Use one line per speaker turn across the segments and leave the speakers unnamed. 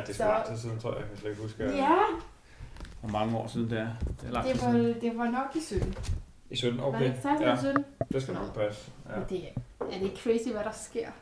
Ja, det er så lang tid siden, tror jeg. Jeg kan slet ikke huske,
Ja,
hvor mange år siden det er. Det er lang tid
det var, det var nok i 17.
I 17,
Var det
okay.
ikke 16
Ja,
eller 17?
det skal nok passe. Ja.
Men det, er det ikke crazy, hvad der sker?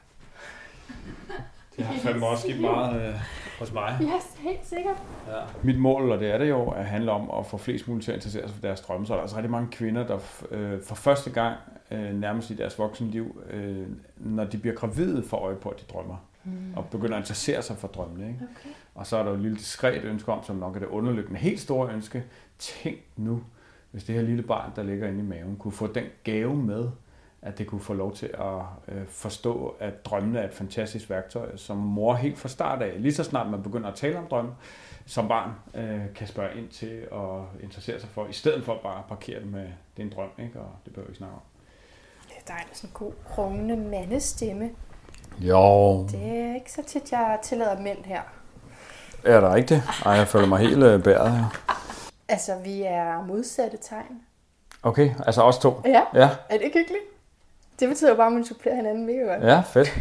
Det har fandme også sket meget øh, hos mig.
Ja, helt sikkert.
Ja. Mit mål, og det er det jo, at handle om at få flest muligt til at interessere sig for deres drømme. Så er der altså rigtig mange kvinder, der øh, for første gang øh, nærmest i deres voksenliv, øh, når de bliver gravide, får øje på, at de drømmer.
Mm.
Og begynder at interessere sig for drømmene. Ikke?
Okay.
Og så er der jo et lille diskret ønske om, som nok er det underliggende helt store ønske. Tænk nu, hvis det her lille barn, der ligger inde i maven, kunne få den gave med, at det kunne få lov til at øh, forstå, at drømmene er et fantastisk værktøj, som mor helt fra start af, lige så snart man begynder at tale om drømme, som barn øh, kan spørge ind til og interessere sig for, i stedet for bare at parkere det med, det er en drøm, ikke? og det behøver vi ikke snakke om.
Det er sådan en god, rungende mandestemme.
Jo.
Det er ikke så tit, jeg tillader mænd her.
Er der ikke det? Ej, jeg føler mig helt øh, bæret her.
Altså, vi er modsatte tegn.
Okay, altså os to.
Ja,
Ja,
er det ikke hyggeligt? Det betyder jo bare, at man supplerer hinanden mega godt.
ja fedt.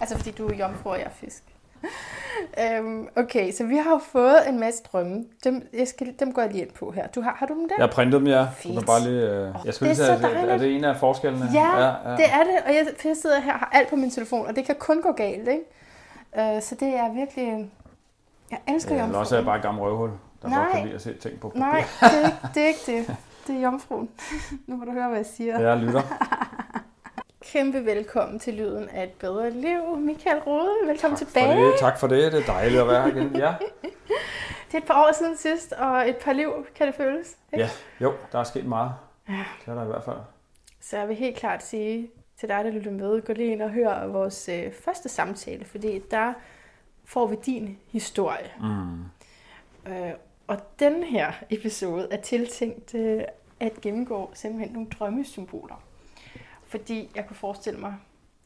Altså, fordi du er jomfru, og jeg er fisk. øhm, okay, så vi har jo fået en masse drømme. Dem, jeg skal, dem går jeg lige ind på her. Du har, har du dem der?
Jeg har printet dem, ja. Du
Fedt.
kan bare lige, øh, jeg skulle
det
lige
er
sige,
så
at det- er det en af forskellene?
Ja, det er det. Og jeg, jeg sidder her og har alt på min telefon, og det kan kun gå galt, ikke? Øh, så det er virkelig... Jeg elsker
Ja,
jomfruen.
også er jeg bare et gammelt røvhul, der
Nej.
godt kan lide at se ting på papir.
Nej, det er, ikke, det er ikke det. Det er jomfruen. nu må du høre, hvad jeg siger.
Jeg lytter.
Kæmpe velkommen til Lyden af et bedre liv. Michael Rode, velkommen
Tak
tilbage.
for det, tak for det. Det er dejligt at være her igen. Ja.
Det er et par år siden sidst, og et par liv, kan det føles. Ikke?
ja, jo, der er sket meget.
Ja.
Det er der i hvert fald.
Så jeg vil helt klart sige til dig, der lytter med, gå lige ind og hør vores øh, første samtale, fordi der får vi din historie.
Mm.
Øh, og den her episode er tiltænkt øh, at gennemgå simpelthen nogle drømmesymboler. Fordi jeg kunne forestille mig,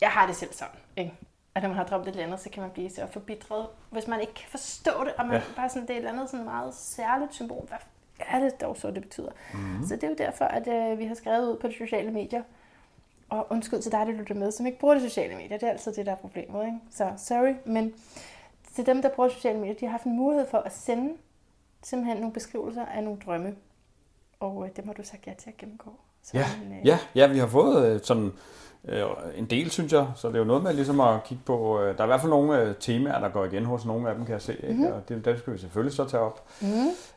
jeg har det selv sådan, ikke? at når man har drømt et eller andet, så kan man blive så forbitret, hvis man ikke kan forstå det, og man
Ja.
bare sådan, det er et eller andet sådan meget særligt symbol. Hvad er det dog så, det betyder?
Mm.
Så det er jo derfor, at øh, vi har skrevet ud på de sociale medier, og undskyld til dig, der lytter med, som ikke bruger de sociale medier. Det er altid det, der er problemet. Ikke? Så sorry, men til dem, der bruger sociale medier, de har haft en mulighed for at sende simpelthen nogle beskrivelser af nogle drømme. Og øh, dem har du sagt ja til at gennemgå. Så,
Ja,
øh,
ja, ja, vi har fået øh, sådan øh, en del, synes jeg. Så det er jo noget med ligesom at kigge på... Øh, der er i hvert fald nogle øh, temaer, der går igen hos nogle af dem, kan jeg se. Ikke?
Mhm.
Og det, dem skal vi selvfølgelig så tage op.
Mm.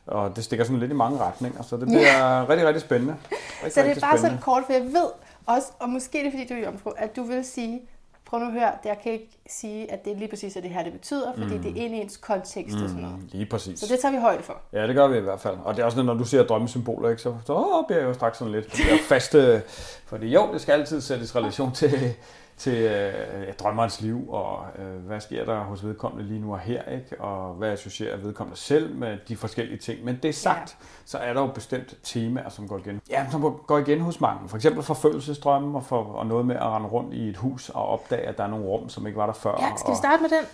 Og det stikker sådan lidt i mange retninger, så det bliver rigtig, rigtig spændende. Rigtig,
Så det er bare
spændende.
sådan kort, for jeg ved også, og måske er det fordi du er jomfru, at du vil sige, prøv nu at høre, jeg kan ikke sige, at det er lige præcis er det her, det betyder, fordi
Mm.
det er ind i ens kontekst og sådan noget.
Mm, lige præcis.
Så det tager vi højde for.
Ja, det gør vi i hvert fald. Og det er også, når du ser drømmesymboler, ikke, så, så åh, bliver jeg jo straks sådan lidt faste... Fordi jo, det skal altid sættes relation til, til øh, drømmerens liv, og øh, hvad sker der hos vedkommende lige nu og her, ikke? og hvad associerer vedkommende selv med de forskellige ting. Men det er sagt, ja. så er der jo bestemt temaer, som går igen. Ja, som går igen hos mange. For eksempel forfølgelsesdrømme, og, for, og noget med at rende rundt i et hus og opdage, at der er nogle rum, som ikke var der før.
Ja, skal vi starte med den?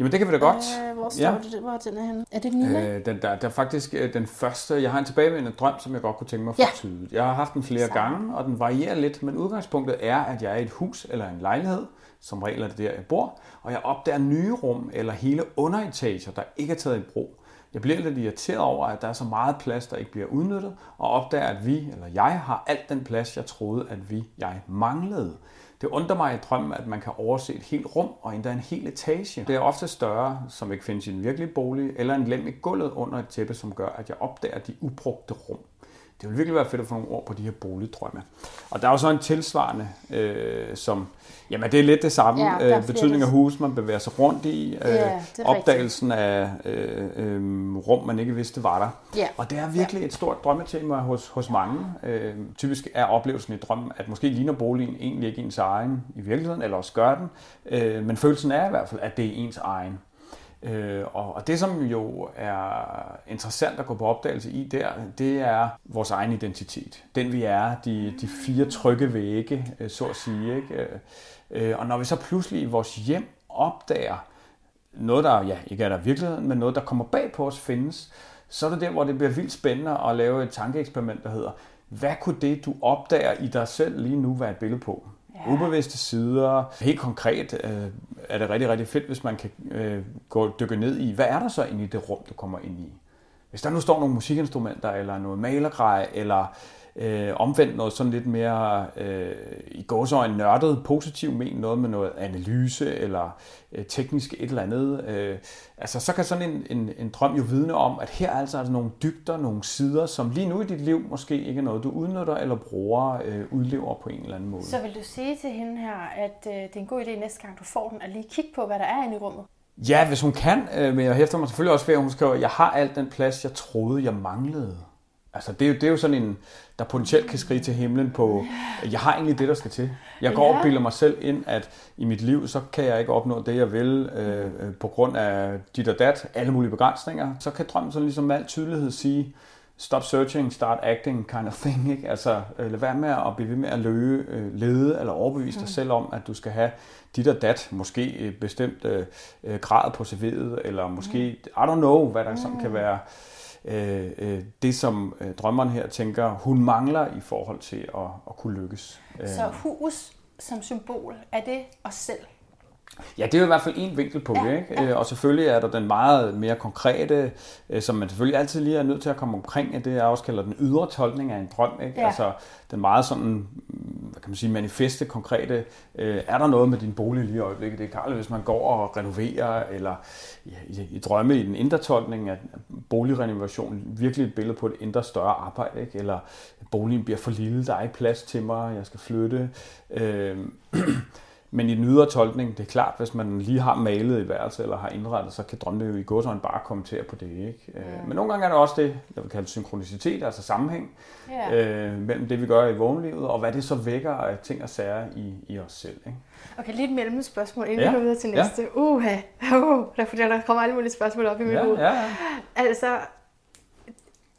Jamen, det kan vi da godt.
Øh, hvor står
Ja.
det? Hvor er den henne? Er det lille? Øh,
den, der, der er faktisk øh, den første, jeg har en tilbagevendende drøm, som jeg godt kunne tænke mig få
Ja.
Jeg har haft den flere
Samme.
gange, og den varierer lidt, men udgangspunktet er, at jeg er i et hus eller en lejlighed, som regel er det der, jeg bor, og jeg opdager nye rum eller hele underetager, der ikke er taget i brug. Jeg bliver lidt irriteret over, at der er så meget plads, der ikke bliver udnyttet, og opdager, at vi, eller jeg, har alt den plads, jeg troede, at vi, jeg manglede. Det undrer mig i drømmen, at man kan overse et helt rum og endda en hel etage. Det er ofte større, som ikke findes i en virkelig bolig, eller en lem i gulvet under et tæppe, som gør, at jeg opdager de ubrugte rum. Det vil virkelig være fedt at få nogle ord på de her boligdrømme. Og der er jo så en tilsvarende, øh, som, jamen det er lidt det samme,
Ja,
ja, øh, betydning af hus, man bevæger sig rundt i, øh,
Ja, er rigtigt.
opdagelsen af øh, øh, rum, man ikke vidste var der.
Ja.
Og det er virkelig et stort drømmetema hos, hos mange. Øh, typisk er oplevelsen i drømmen, at måske ligner boligen egentlig ikke ens egen i virkeligheden, eller også gør den, øh, men følelsen er i hvert fald, at det er ens egen. Øh, og, og det, som jo er interessant at gå på opdagelse i der, det er vores egen identitet. Den vi er, de, de fire trygge vægge, øh, så at sige. Ikke? Øh, øh, og når vi så pludselig i vores hjem opdager noget, der ja, ikke er der i virkeligheden, men noget, der kommer bag på os findes, så er det der, hvor det bliver vildt spændende at lave et tankeeksperiment, der hedder, hvad kunne det, du opdager i dig selv lige nu, være et billede på? Ja. Ubevidste sider, helt konkret, øh, er det rigtig, rigtig fedt, hvis man kan øh, gå dykke ned i, hvad er der så inde i det rum, du kommer ind i? Hvis der nu står nogle musikinstrumenter, eller noget malergrej, eller øh, omvendt noget sådan lidt mere øh, i gåsøjne nørdet, positivt men noget med noget analyse eller øh, teknisk et eller andet. Øh, altså så kan sådan en, en, en drøm jo vidne om, at her er altså, altså nogle dybder, nogle sider, som lige nu i dit liv måske ikke er noget, du udnytter eller bruger, øh, udlever på en eller anden måde.
Så vil du sige til hende her, at øh, det er en god idé næste gang du får den, at lige kigge på, hvad der er inde i rummet?
Ja, hvis hun kan, øh, men jeg hæfter mig selvfølgelig også ved, at hun skriver, jeg har alt den plads, jeg troede, jeg manglede. Altså, det er, jo, det er jo sådan en, der potentielt kan skrige til himlen på, jeg har egentlig det, der skal til. Jeg går og bilder mig selv ind, at i mit liv, så kan jeg ikke opnå det, jeg vil, øh, øh, på grund af dit og dat, alle mulige begrænsninger. Så kan drømmen sådan ligesom med al tydelighed sige, stop searching, start acting kind of thing. Ikke? Altså, øh, lad være med at blive ved med at løge, øh, lede eller overbevise dig mm. selv om, at du skal have dit og dat, måske et bestemt øh, grad på CV'et, eller måske, mm. I don't know, hvad der sådan kan være øh, øh, det, som øh, drømmeren her tænker, hun mangler i forhold til at, at kunne lykkes. Øh.
Så hus som symbol, er det os selv?
Ja, det er jo i hvert fald en vinkel på det, ikke? Ja. Øh, og selvfølgelig er der den meget mere konkrete, øh, som man selvfølgelig altid lige er nødt til at komme omkring, det er også kalder den ydre tolkning af en drøm, ikke? Ja. Altså den meget sådan, hvad kan man sige, manifeste, konkrete, øh, er der noget med din bolig lige i øjeblikket? Det er Karl, hvis man går og renoverer, eller i, i, i drømme i den indre tolkning af boligrenovation, virkelig et billede på et indre større arbejde, ikke? Eller boligen bliver for lille, der er ikke plads til mig, jeg skal flytte. Øh, Men i den ydre tolkning, det er klart, hvis man lige har malet i værelse eller har indrettet, så kan drømme jo i gåsøjne bare kommentere på det. Ikke? Ja. Øh, men nogle gange er der også det, jeg vil kalde synkronicitet, altså sammenhæng ja. øh, mellem det, vi gør i vågenlivet, og hvad det så vækker af ting og sager i, i os selv. Ikke?
Okay, lige et mellemspørgsmål, inden ja. vi går videre til næste. Ja. Uha, uh, der, der kommer alle mulige spørgsmål op i mit
ja,
hoved.
Ja, ja.
Altså,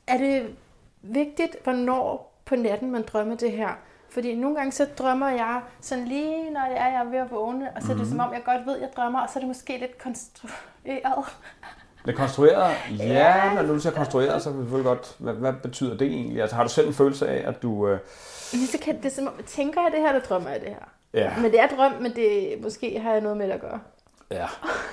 er det vigtigt, hvornår på natten man drømmer det her? Fordi nogle gange så drømmer jeg sådan lige, når jeg er, ved at vågne, og så er det mm-hmm. som om, jeg godt ved, jeg drømmer, og så er det måske lidt konstrueret.
Det konstrueret? Ja, ja, når du siger konstrueret, så vil du godt, hvad, hvad betyder det egentlig? Altså har du selv en følelse af, at du... Øh...
Så kan, det er som om, tænker jeg det her, eller drømmer jeg det her?
Ja.
Men det er drøm, men det, måske har jeg noget med det at gøre.
Ja,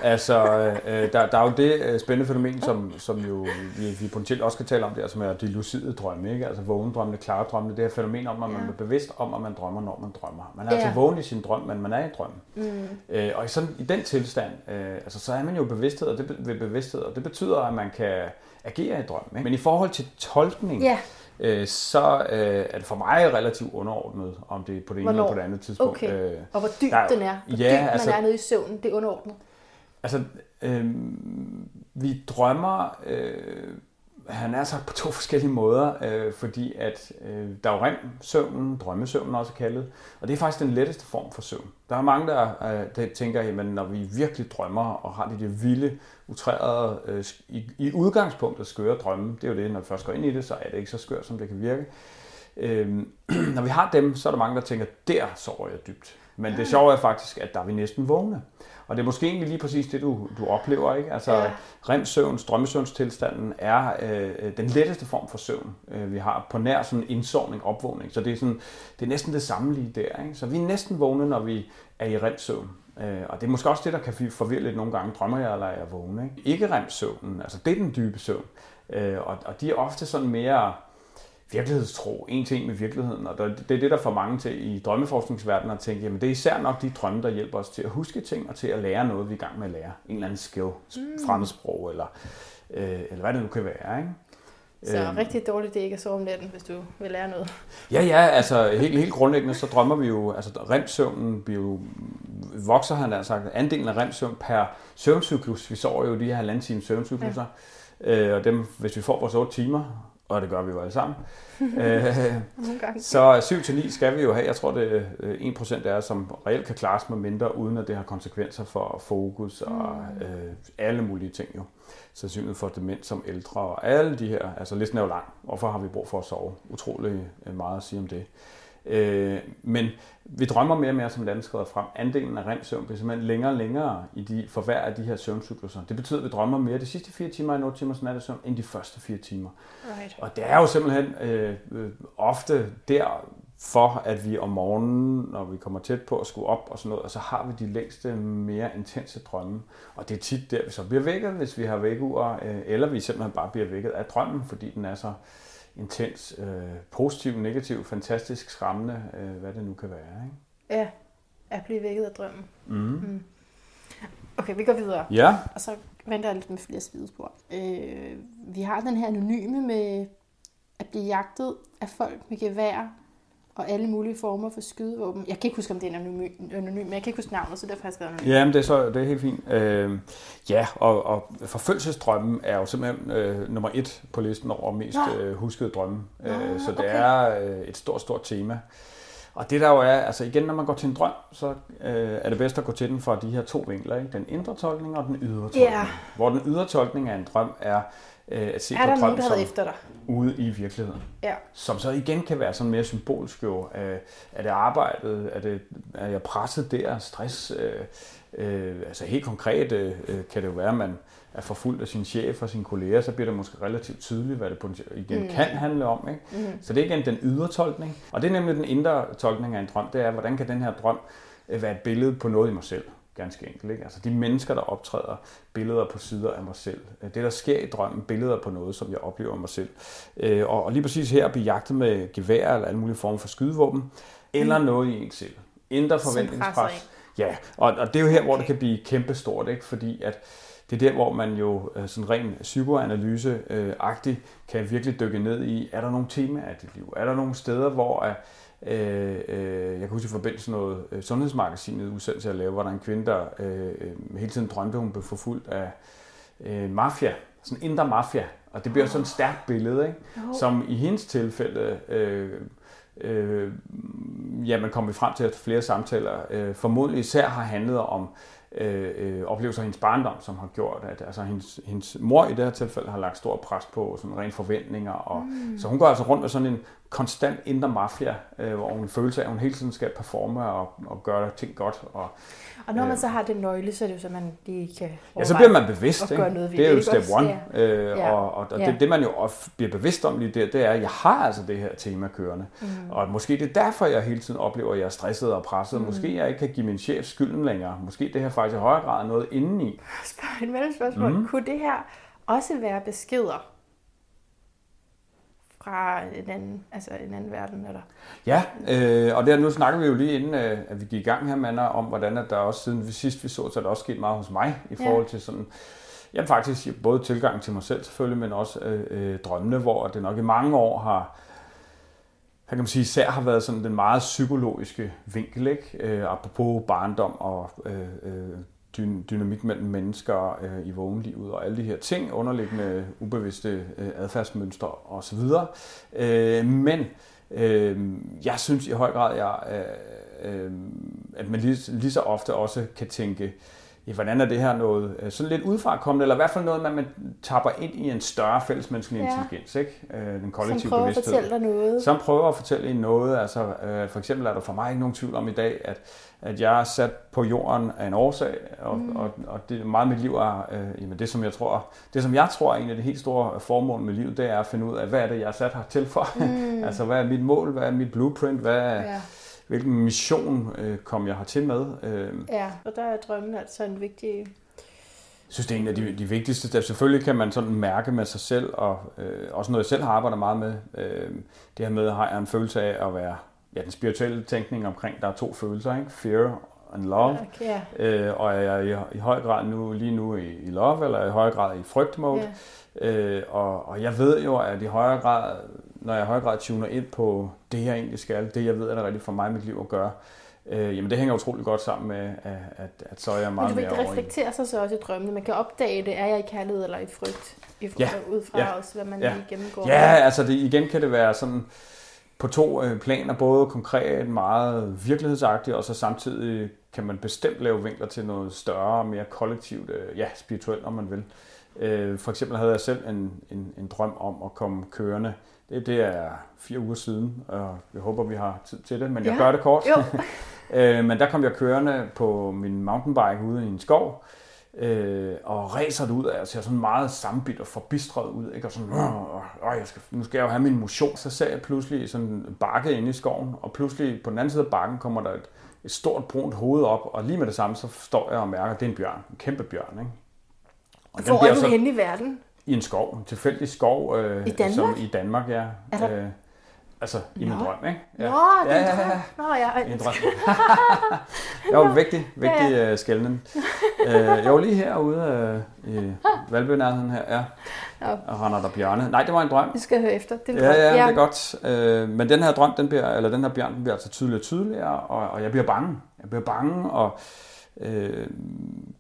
altså øh, der, der er jo det øh, spændende fænomen, som, som jo vi, vi potentielt også kan tale om der, som er de lucide drømme, ikke? altså vågen drømme, klare drømme, det er fænomen om, at man ja. er bevidst om, at man drømmer, når man drømmer. Man er altså ja. altså vågen i sin drøm, men man er i drøm. Mm. Øh, og i, sådan, i den tilstand, øh, altså, så er man jo bevidsthed, og det, ved bevidsthed, og det betyder, at man kan agere i drøm. Ikke? Men i forhold til tolkning, ja øh, så øh, er det for mig relativt underordnet, om det er på det ene eller på det andet tidspunkt.
Okay. Øh, og hvor dyb der, den er. Hvor ja, dyb altså, man er nede i søvnen, det er underordnet.
Altså, øh, vi drømmer, øh, han er sagt på to forskellige måder, øh, fordi at øh, der er jo REM-søvnen, drømmesøvnen også kaldet, og det er faktisk den letteste form for søvn. Der er mange, der, øh, der tænker, at når vi virkelig drømmer og har de der vilde, utrærede, øh, i, i udgangspunktet skøre drømme, det er jo det, når vi først går ind i det, så er det ikke så skørt, som det kan virke. Øh, når vi har dem, så er der mange, der tænker, der sover jeg dybt. Men det sjove er faktisk, at der er vi næsten vågne. Og det er måske egentlig lige præcis det, du, du oplever. Ikke? Altså, ja. REM-søvn, drømmesøvnstilstanden, er øh, den letteste form for søvn, øh, vi har på nær sådan indsovning, opvågning. Så det er, sådan, det er næsten det samme lige der. Ikke? Så vi er næsten vågne, når vi er i REM-søvn. Øh, og det er måske også det, der kan forvirre lidt nogle gange. Drømmer jeg, eller er jeg vågne? Ikke, ikke REM-søvnen, altså det er den dybe søvn. Øh, og, og de er ofte sådan mere virkelighedstro, en ting med virkeligheden, og det er det, der får mange til i drømmeforskningsverdenen at tænke, jamen det er især nok de drømme, der hjælper os til at huske ting og til at lære noget, vi er i gang med at lære. En eller anden skill, mm. fremmedsprog, eller, øh, eller hvad det nu kan være. Ikke?
Så øhm. rigtig dårligt det ikke at sove om natten, hvis du vil lære noget.
Ja, ja, altså helt, helt grundlæggende, så drømmer vi jo, altså remsøvnen bliver jo, vokser han altså andelen af remsøvn per søvncyklus. Vi sover jo de her halvanden time søvncykluser, ja. øh, og dem, hvis vi får vores 8 timer, og det gør vi jo alle sammen. øh, så 7-9 skal vi jo have. Jeg tror, det er 1% af som reelt kan klares med mindre, uden at det har konsekvenser for fokus og mm. øh, alle mulige ting jo. Sandsynlighed for demens som ældre og alle de her, altså listen er jo lang. Hvorfor har vi brug for at sove? Utrolig øh, meget at sige om det. Øh, men vi drømmer mere og mere, som landet skriver frem. Andelen af REM-søvn bliver simpelthen længere og længere i de, for hver af de her søvncykluser. Det betyder, at vi drømmer mere de sidste fire timer i 8 timers nattesøvn, end de første fire timer.
Right.
Og det er jo simpelthen øh, øh, ofte der, for at vi om morgenen, når vi kommer tæt på at skulle op og sådan noget, og så har vi de længste, mere intense drømme. Og det er tit der, vi så bliver vækket, hvis vi har vækkeur, øh, eller vi simpelthen bare bliver vækket af drømmen, fordi den er så intens, øh, positiv, negativ, fantastisk, skræmmende, øh, hvad det nu kan være. Ikke?
Ja, at blive vækket af drømmen.
Mm.
Mm. Okay, vi går videre.
Ja,
Og så venter jeg lidt med flere spidespor. Øh, vi har den her anonyme med at blive jagtet af folk med gevær og alle mulige former for skydevåben. Jeg kan ikke huske, om det er anonym, anonym men jeg kan ikke huske navnet, så derfor har jeg skrevet anonym.
Ja, men det er, så, det er helt fint. Øh, ja, og, og forfølgelsesdrømmen er jo simpelthen øh, nummer et på listen over mest
Nå.
øh, huskede drømme.
Nå,
øh, så det
okay.
er øh, et stort, stort tema. Og det der jo er, altså igen, når man går til en drøm, så øh, er det bedst at gå til den fra de her to vinkler, ikke? den indre tolkning og den ydre tolkning.
Ja.
Hvor den ydre tolkning af en drøm er øh, at se
Er
på
der nogen,
drøm
der
som
efter dig?
ude i virkeligheden
Ja.
som så igen kan være sådan mere symbolsk jo. Øh, Er det arbejdet? Er, det, er jeg presset der? Stress? Øh, øh, altså helt konkret øh, øh, kan det jo være, at man er forfulgt af sin chef og sine kolleger, så bliver det måske relativt tydeligt, hvad det igen
Mm.
mm. kan handle om. Ikke?
Mm.
Så det er igen den ydre tolkning. Og det er nemlig den indre tolkning af en drøm. Det er, hvordan kan den her drøm øh, være et billede på noget i mig selv? Ganske enkelt. Ikke? Altså de mennesker, der optræder, billeder på sider af mig selv. Øh, Det, der sker i drømmen, billeder på noget, som jeg oplever mig selv. Øh, Og, lige præcis her at blive jagtet med gevær eller alle mulige former for skydevåben, eller noget i en selv. Indre forventningspres. Ja, og, og det er jo her, hvor
Okay.
det kan blive kæmpestort, ikke? fordi at det er der, hvor man jo øh, sådan ren psykoanalyse-agtigt kan virkelig dykke ned i, er der nogle temaer i dit liv? Er der nogle steder, hvor øh, øh, jeg kan huske i forbindelse med noget øh, sundhedsmagasinet udsendelse, jeg lavede, hvor der er en kvinde, der øh, øh, hele tiden drømte, hun blev forfulgt af øh, mafia, sådan indre mafia, og det bliver sådan et stærkt billede, ikke?
Jo.
som i hendes tilfælde, øh, øh, ja, man kommer frem til at flere samtaler, øh, formodentlig især har handlet om øh, øh, oplevelser af hendes barndom, som har gjort, at altså, hendes, hendes mor i det her tilfælde har lagt stor pres på sådan rent forventninger. Og, mm. Så hun går altså rundt med sådan en konstant indre mafia, øh, hvor hun føler sig, at hun hele tiden skal performe og, og gøre ting godt. Og,
Og når man så har det nøgle, så er det jo så, man lige kan
Ja, så bliver man bevidst. Ikke?
noget
det er jo step one.
Ja.
Øh,
Ja.
Og, og, og
Ja.
det, det, man jo bliver bevidst om lige der, det er, at jeg har altså det her tema kørende.
Mm.
Og måske det er derfor, jeg hele tiden oplever, at jeg er stresset og presset.
Mm.
Måske jeg ikke kan give min chef skylden længere. Måske det her faktisk i højere grad er noget indeni.
Spørg et mellemspørgsmål. Mm. Kunne det her også være beskeder fra en anden, altså en anden verden? Eller?
Ja, øh, og der, nu snakker vi jo lige inden, øh, at vi gik i gang her, Manna, om hvordan at der også siden vi sidst vi så, så er der også sket meget hos mig i
Ja.
forhold til sådan, jamen faktisk både tilgang til mig selv selvfølgelig, men også øh, øh, drømmene, hvor det nok i mange år har, her kan man sige, især har været sådan den meget psykologiske vinkel, ikke? Øh, apropos barndom og øh, øh, dynamik mellem mennesker øh, i vågenlivet og alle de her ting, underliggende ubevidste øh, adfærdsmønstre osv. Øh, men øh, jeg synes i høj grad, jeg, øh, øh, at man lige, lige så ofte også kan tænke, ja, hvordan er det her noget øh, sådan lidt udefra kommende, eller i hvert fald noget, man, man tapper ind i en større fællesmenneskelig
Ja.
intelligens, ikke? Øh, den
Som
kollektive
prøver at
bevidsthed.
fortælle dig noget.
Som prøver at fortælle en noget. Altså, øh, for eksempel er der for mig ikke nogen tvivl om i dag, at, at jeg er sat på jorden af en årsag, og, mm. og, og det meget af mit liv er, øh, jamen det som jeg tror, det som jeg tror er en af de helt store formål med livet, det er at finde ud af, hvad er det, jeg er sat her til for? Mm. altså, hvad er mit mål? Hvad er mit blueprint? Hvad er,
Ja.
Hvilken mission øh, kom jeg hertil med? Øh,
ja, og der er drømmen altså en vigtig...
Jeg synes, det er en af de, de vigtigste steps. Selvfølgelig kan man sådan mærke med sig selv, og øh, også noget, jeg selv har arbejdet meget med. Øh, det her med, har jeg en følelse af at være ja, den spirituelle tænkning omkring, der er to følelser, ikke? fear and love.
Okay, ja.
Øh, og er jeg i, i høj grad nu, lige nu i, i love, eller i høj grad i frygtmode.
ja.
Øh, og, og jeg ved jo, at i højere grad, når jeg i højere grad tuner ind på det, jeg egentlig skal, det jeg ved, er det rigtigt for mig i mit liv at gøre, øh, jamen det hænger utrolig godt sammen med, at, at, at så er jeg
Men
meget
du
mere
det
over i.
reflekterer sig så også i drømmene. Man kan opdage det, er jeg i kærlighed eller i frygt? I,
Ja,
Ud fra
ja,
også, hvad man
ja.
lige gennemgår.
Ja, altså det, igen kan det være sådan på to øh, planer, både konkret, meget virkelighedsagtigt, og så samtidig kan man bestemt lave vinkler til noget større, mere kollektivt, øh, ja, spirituelt, om man vil. Øh, for eksempel havde jeg selv en, en, en drøm om at komme kørende. Det, det er fire uger siden, og jeg håber, vi har tid til det, men jeg
Ja.
gør det kort. Øh, men der kom jeg kørende på min mountainbike ude i en skov, øh, og ræser det ud af, og ser sådan meget sammenbidt og forbistret ud, ikke? og sådan, åh, åh, jeg skal, nu skal jeg jo have min motion. Så ser jeg pludselig sådan en bakke inde i skoven, og pludselig på den anden side af bakken kommer der et, et stort brunt hoved op, og lige med det samme, så står jeg og mærker, at det er en bjørn, en kæmpe bjørn. Ikke?
Og Hvor er du så, henne i verden?
I en skov, en tilfældig skov. Øh,
I Danmark?
Som, I Danmark, ja. Er der... øh, Altså, i min drøm, ikke?
Ja. Nå, det er ja, ja, ja. Nå, ja.
En drøm. jeg var vigtig, vigtig ja, ja. Uh, skældning. Uh, jeg var lige herude uh, i Valbønærheden her, ja. ja. Og render der bjørne. Nej, det var en drøm.
Vi skal høre efter.
Det er ja, ja, ja, det er godt. Uh, men den her drøm, den bliver, eller den her bjørn, den bliver altså tydeligere og tydeligere, og, og jeg bliver bange. Jeg bliver bange, og uh,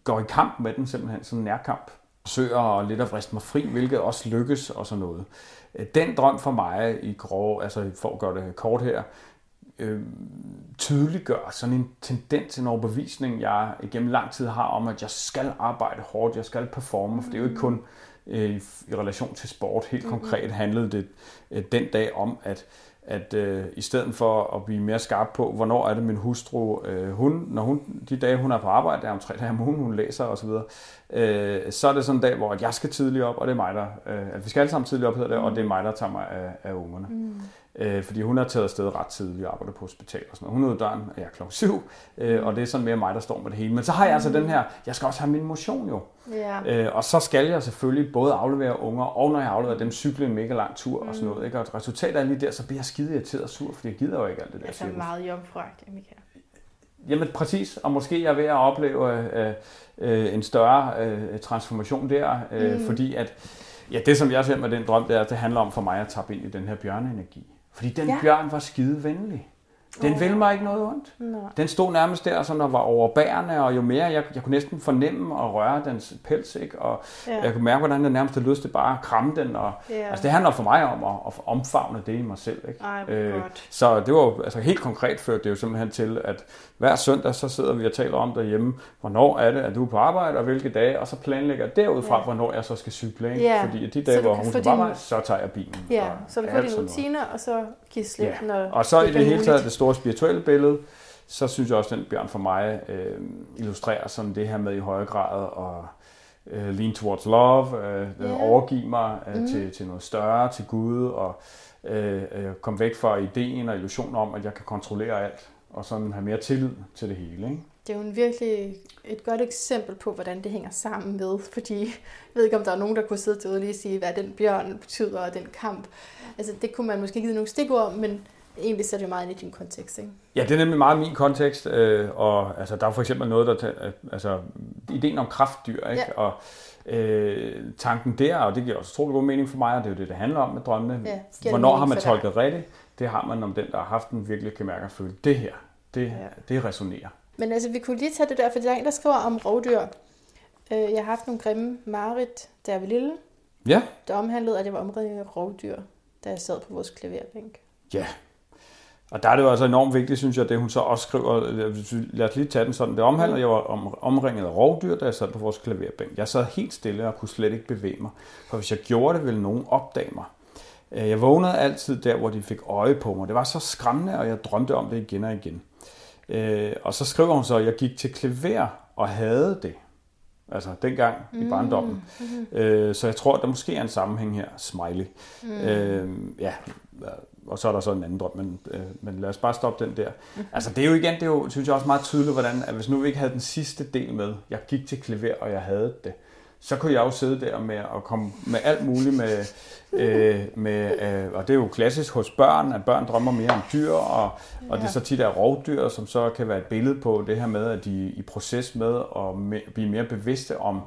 går i kamp med den simpelthen, sådan en nærkamp. Søger lidt at vriste mig fri, hvilket også lykkes og sådan noget. Øh, den drøm for mig i grove, altså for at gøre det kort her, øh, tydeliggør sådan en tendens, en overbevisning, jeg igennem lang tid har om, at jeg skal arbejde hårdt, jeg skal performe, for det er jo ikke kun øh, i relation til sport. Helt konkret handlede det øh, den dag om, at at øh, i stedet for at blive mere skarp på, hvornår er det min hustru, øh, hun, når hun, de dage hun er på arbejde, der er om tre dage om ugen, hun læser osv., øh, så er det sådan en dag, hvor jeg skal tidligt op, og det er mig, der, øh, at vi skal alle sammen tidligt op, hedder det, mm. og det er mig, der tager mig af, af ungerne. Mm. Øh, fordi hun har taget afsted ret tidligt og arbejder på hospital og sådan noget. Hun er ude døren, og jeg er klokken syv, øh, og det er sådan mere mig, der står med det hele. Men så har jeg altså den her, jeg skal også have min motion jo. Yeah. Øh, og så skal jeg selvfølgelig både aflevere unger, og når jeg afleverer dem, cykle en mega lang tur mm. og sådan noget. Ikke? Og resultatet er lige der, så bliver jeg skide irriteret og sur, fordi jeg gider jo ikke alt det der.
Altså meget jomfruagtigt, Michael.
Jamen præcis, og måske jeg er ved at opleve øh, øh, en større øh, transformation der, øh, mm. fordi at ja, det som jeg ser med den drøm, det er, at det handler om for mig at tappe ind i den her bjørneenergi. Fordi den ja. bjørn var skide venlig. Den ville mig ikke noget ondt. Nej. Den stod nærmest der, sådan og var overbærende, og jo mere, jeg, jeg kunne næsten fornemme og røre dens pels, ikke? og ja. jeg kunne mærke, hvordan den nærmest havde lyst til bare at kramme den. Og, ja. Altså, det handler for mig om at, at omfavne det i mig selv. Ikke?
Ej, øh,
så det var jo altså, helt konkret ført det jo simpelthen til, at hver søndag, så sidder vi og taler om derhjemme, hvornår er det, at du er på arbejde, og hvilke dage, og så planlægger jeg derudfra, ja. hvornår jeg så skal cykle. Ikke? Ja. Fordi de dage, hvor hun er på arbejde, så tager jeg bilen.
Ja, så du får dine rutiner, og så giver slip, ja. når
Og så i det hele taget det store spirituelle billede, så synes jeg også, at den bjørn for mig øh, illustrerer sådan det her med i højere grad og øh, lean towards love, øh, yeah. overgive mig øh, mm. til, til noget større, til Gud, og øh, øh, komme væk fra ideen og illusionen om, at jeg kan kontrollere alt og sådan have mere tillid til det hele. Ikke?
Det er jo en virkelig et godt eksempel på, hvordan det hænger sammen med, fordi jeg ved ikke, om der er nogen, der kunne sidde til og lige sige, hvad den bjørn betyder, og den kamp. Altså, det kunne man måske give nogle stikord, men egentlig så er det meget ind i din kontekst, ikke?
Ja, det er nemlig meget min kontekst, øh, og altså, der er for eksempel noget, der tager, altså, ideen om kraftdyr, ikke? Ja. Og øh, tanken der, og det giver også utrolig god mening for mig, og det er jo det, det handler om med drømmene. Ja, Hvornår har man tolket rigtigt? Det har man om den, der har haft den virkelig kan mærke at føle, det her, det, ja. det resonerer.
Men altså, vi kunne lige tage det der, for der er en, der skriver om rovdyr. Øh, jeg har haft nogle grimme marit, da jeg var lille.
Ja.
Der omhandlede, at jeg var omringet af rovdyr, da jeg sad på vores klaverbænk.
Ja. Og der er det jo altså enormt vigtigt, synes jeg, det hun så også skriver, lad os lige tage den sådan, det omhandler, mm. jeg var om, omringet af rovdyr, da jeg sad på vores klaverbænk. Jeg sad helt stille og kunne slet ikke bevæge mig, for hvis jeg gjorde det, ville nogen opdage mig. Øh, jeg vågnede altid der, hvor de fik øje på mig. Det var så skræmmende, og jeg drømte om det igen og igen. Øh, og så skriver hun så, at jeg gik til klaver og havde det. Altså dengang mm. i barndommen. Mm. Øh, så jeg tror, der måske er en sammenhæng her. Smiley. Mm. Øh, ja, og så er der så en anden drøm, men, øh, men lad os bare stoppe den der. Altså det er jo igen, det er jo, synes jeg også meget tydeligt, hvordan, at hvis nu vi ikke havde den sidste del med, jeg gik til klaver, og jeg havde det, så kunne jeg jo sidde der med at komme med alt muligt med, øh, med øh, og det er jo klassisk hos børn, at børn drømmer mere om dyr, og, ja. og det er så tit er rovdyr, som så kan være et billede på det her med, at de er i proces med at me, blive mere bevidste om,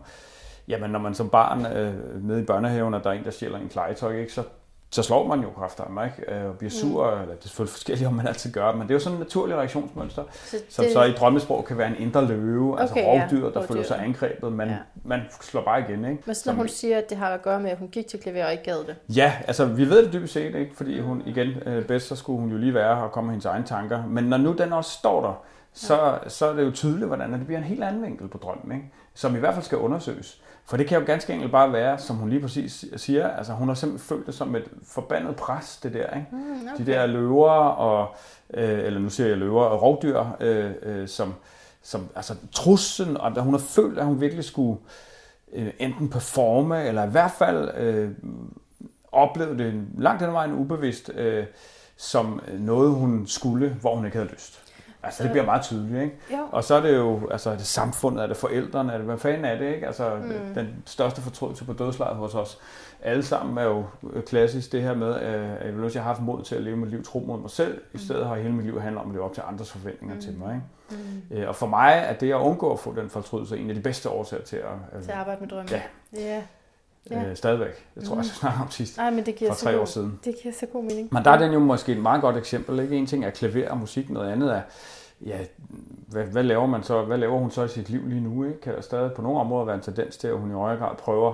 jamen når man som barn øh, nede i børnehaven, og der er en, der stjæler en klejetøj, ikke, så så slår man jo kræfter mig, ikke? Øh, og bliver sur, mm. eller det er selvfølgelig forskelligt, om man altid gør, men det er jo sådan et naturligt reaktionsmønster, så det... som så i drømmesprog kan være en indre løve, okay, altså rovdyr, ja, der føler sig angrebet, men ja. man slår bare igen, ikke?
Men så når hun siger, at det har at gøre med, at hun gik til klaver og ikke gad det?
Ja, altså vi ved det dybest set, ikke? Fordi hun igen, øh, bedst så skulle hun jo lige være her og komme med hendes egne tanker, men når nu den også står der, så, så er det jo tydeligt, hvordan det bliver en helt anden vinkel på drømmen, ikke? som i hvert fald skal undersøges. For det kan jo ganske enkelt bare være, som hun lige præcis siger, altså hun har simpelthen følt det som et forbandet pres, det der. Ikke? Mm, okay. De der løver, og, øh, eller nu siger jeg løver, og rovdyr, øh, øh, som, som altså truslen, og da hun har følt, at hun virkelig skulle øh, enten performe, eller i hvert fald øh, opleve det langt den vejen ubevidst, øh, som noget, hun skulle, hvor hun ikke havde lyst. Altså, det bliver meget tydeligt, ikke?
Jo.
Og så er det jo, altså, er det samfundet, er det forældrene, er det, hvad fanden er det, ikke? Altså, mm. den største fortrydelse på dødslaget hos os alle sammen er jo klassisk det her med, at jeg vil også have haft mod til at leve mit liv tro mod mig selv. I stedet har hele mit liv handlet om at leve op til andres forventninger mm. til mig. Ikke? Mm. Og for mig er det at undgå at få den fortrydelse en af de bedste årsager til at,
til at arbejde med drømme.
Ja.
ja.
Ja. Øh, stadigvæk. Jeg tror, mm. jeg snakker om sidst.
Nej, men det giver
for tre
god,
år siden.
Det giver så god mening.
Men der er den jo måske et meget godt eksempel. Ikke? En ting er klaver og musik, noget andet er, ja, hvad, hvad, laver man så, hvad laver hun så i sit liv lige nu? Ikke? Kan der stadig på nogle områder være en tendens til, at hun i højere grad prøver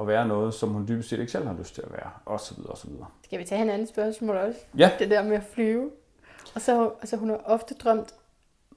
at være noget, som hun dybest set ikke selv har lyst til at være, og så videre, og så videre.
Skal vi tage en anden spørgsmål også?
Ja.
Det der med at flyve. Og så, altså hun har ofte drømt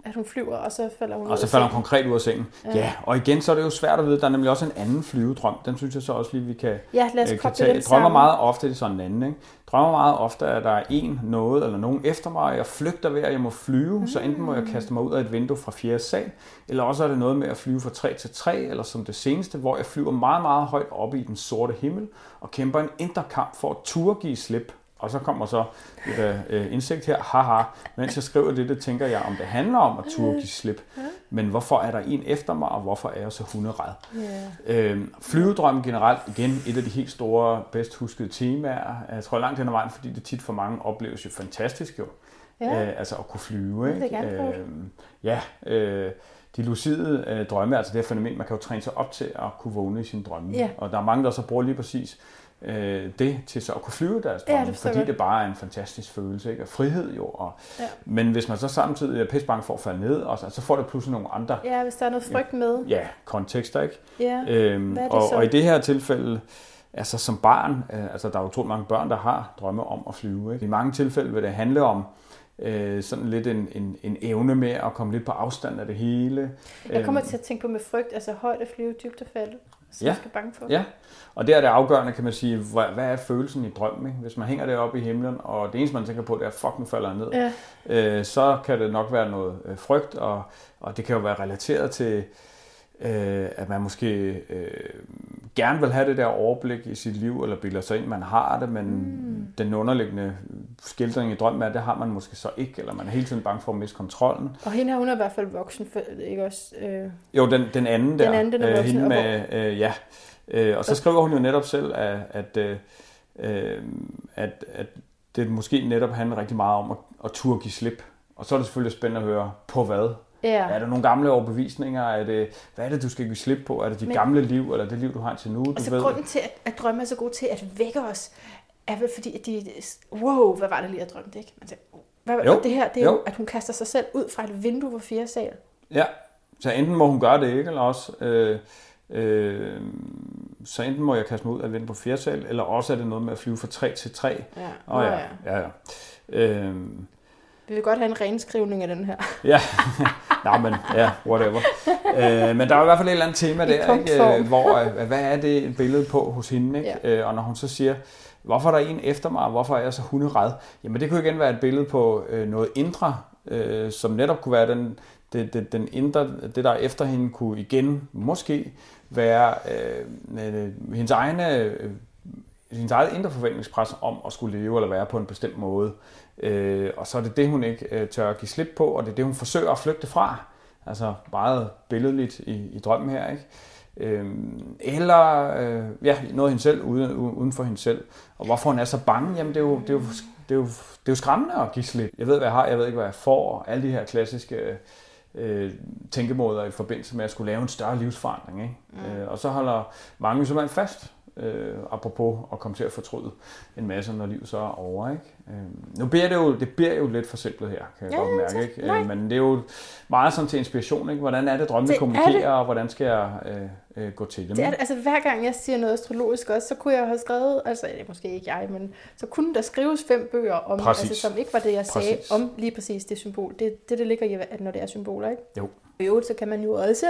at hun flyver, og så falder hun
Og så falder hun konkret ud af sengen. Ja. ja, og igen, så er det jo svært at vide. Der er nemlig også en anden flyvedrøm. Den synes jeg så også lige, vi kan,
ja, lad os
øh, kan tage. Jeg drømmer meget ofte, det er sådan en anden. Ikke? drømmer meget ofte, at der er en, noget eller nogen efter mig, og jeg flygter ved, at jeg må flyve. Mm. Så enten må jeg kaste mig ud af et vindue fra fjerde sal, eller også er det noget med at flyve fra 3 til 3, eller som det seneste, hvor jeg flyver meget, meget højt op i den sorte himmel, og kæmper en indre kamp for at turde give slip og så kommer så et uh, indsigt her, haha, mens jeg skriver det, det tænker jeg, om det handler om at turde give slip. Men hvorfor er der en efter mig, og hvorfor er jeg så hunderad? Yeah. Øhm, flyvedrøm generelt, igen, et af de helt store, bedst huskede temaer. Jeg tror langt hen ad vejen, fordi det tit for mange opleves jo fantastisk jo. Ja. Øh, altså at kunne flyve. Ikke?
Det er øh,
ja, øh, de lucide øh, drømme, altså det her fænomen, man kan jo træne sig op til at kunne vågne i sine drømme. Ja. Og der er mange, der så bruger lige præcis øh, det til så at kunne flyve deres drømme, ja, det fordi det bare er en fantastisk følelse, ikke? Og frihed jo. Og, ja. Men hvis man så samtidig er pisse bange for at falde ned, og så, så får det pludselig nogle andre...
Ja, hvis der er noget frygt med.
Ja, kontekster, ikke?
Ja,
øhm, og, og i det her tilfælde, altså som barn, øh, altså der er utroligt mange børn, der har drømme om at flyve. Ikke? I mange tilfælde vil det handle om, øh, sådan lidt en, en, en evne med at komme lidt på afstand af det hele.
Jeg kommer øhm. til at tænke på med frygt, altså højt at flyve, dybt så ja. skal bange for.
Ja, og det er det afgørende, kan man sige, hvad, hvad er følelsen i drømmen? Ikke? Hvis man hænger deroppe i himlen, og det eneste, man tænker på, det er, fuck, nu falder jeg ned, ja. øh, så kan det nok være noget øh, frygt, og, og det kan jo være relateret til, øh, at man måske øh, gerne vil have det der overblik i sit liv, eller bilder sig ind, man har det, men mm. den underliggende skildring i drømmen er, det har man måske så ikke, eller man er hele tiden bange for at miste kontrollen.
Og hende her, hun er i hvert fald voksen, for, ikke også? Øh...
Jo, den, den anden der.
Den anden, den er øh, voksen.
hende med, øh, ja. Øh, og så skriver hun jo netop selv, at, at, øh, øh, at, at det måske netop handler rigtig meget om at, at turde give slip. Og så er det selvfølgelig spændende at høre, på hvad?
Ja.
Er der nogle gamle overbevisninger? Er det, hvad er det, du skal give slip på? Er det dit Men, gamle liv, eller det liv, du har til nu? Du
altså
ved?
grunden til, at, at drømme er så god til at vække os, er vel fordi, at de, wow, hvad var det lige, jeg drømte, ikke? Man siger, hvad, jo. det her, det er jo. jo, at hun kaster sig selv ud fra et vindue på fire sal.
Ja, så enten må hun gøre det, ikke? Eller også, øh, øh, så enten må jeg kaste mig ud af vindue på fire sal, eller også er det noget med at flyve fra tre til tre.
Ja,
oh, ja. ja, ja. Øh,
vi vil godt have en renskrivning af den her.
ja, Nå, men ja, whatever. Øh, men der er i hvert fald et eller andet tema der, ikke? Øh, hvor, øh, hvad er det et billede på hos hende? Ikke? Ja. Øh, og når hun så siger, hvorfor er der en efter mig, hvorfor er jeg så hunderad? Jamen det kunne igen være et billede på øh, noget indre, øh, som netop kunne være den, det, det, den indre, det der efter hende kunne igen måske være øh, hendes egne øh, hendes eget indre forventningspres om at skulle leve eller være på en bestemt måde. Øh, og så er det det, hun ikke øh, tør at give slip på, og det er det, hun forsøger at flygte fra. Altså meget billedligt i, i drømmen her, ikke? Øh, eller øh, ja, noget hende selv, uden, uden for hende selv. Og hvorfor hun er så bange, jamen det er jo, det er jo, det er jo, det er jo skræmmende at give slip. Jeg ved, hvad jeg har, jeg ved ikke, hvad jeg får. Alle de her klassiske øh, tænkemåder i forbindelse med at skulle lave en større livsforandring. Ikke? Mm. Øh, og så holder mange simpelthen fast øh, apropos at komme til at fortryde en masse, når livet så er over. Ikke? Øh, nu bliver det jo, det bliver jo lidt for simpelt her, kan jeg ja, godt mærke. Ikke? Øh, men det er jo meget sådan til inspiration. Ikke? Hvordan er det, drømmene kommunikerer, og hvordan skal jeg øh, øh, gå til dem?
Det er, altså, hver gang jeg siger noget astrologisk også, så kunne jeg have skrevet, altså det er måske ikke jeg, men så kunne der skrives fem bøger, om, altså, som ikke var det, jeg sagde præcis. om lige præcis det symbol. Det det, det ligger i, når det er symboler, ikke?
Jo.
I øvrigt, så kan man jo også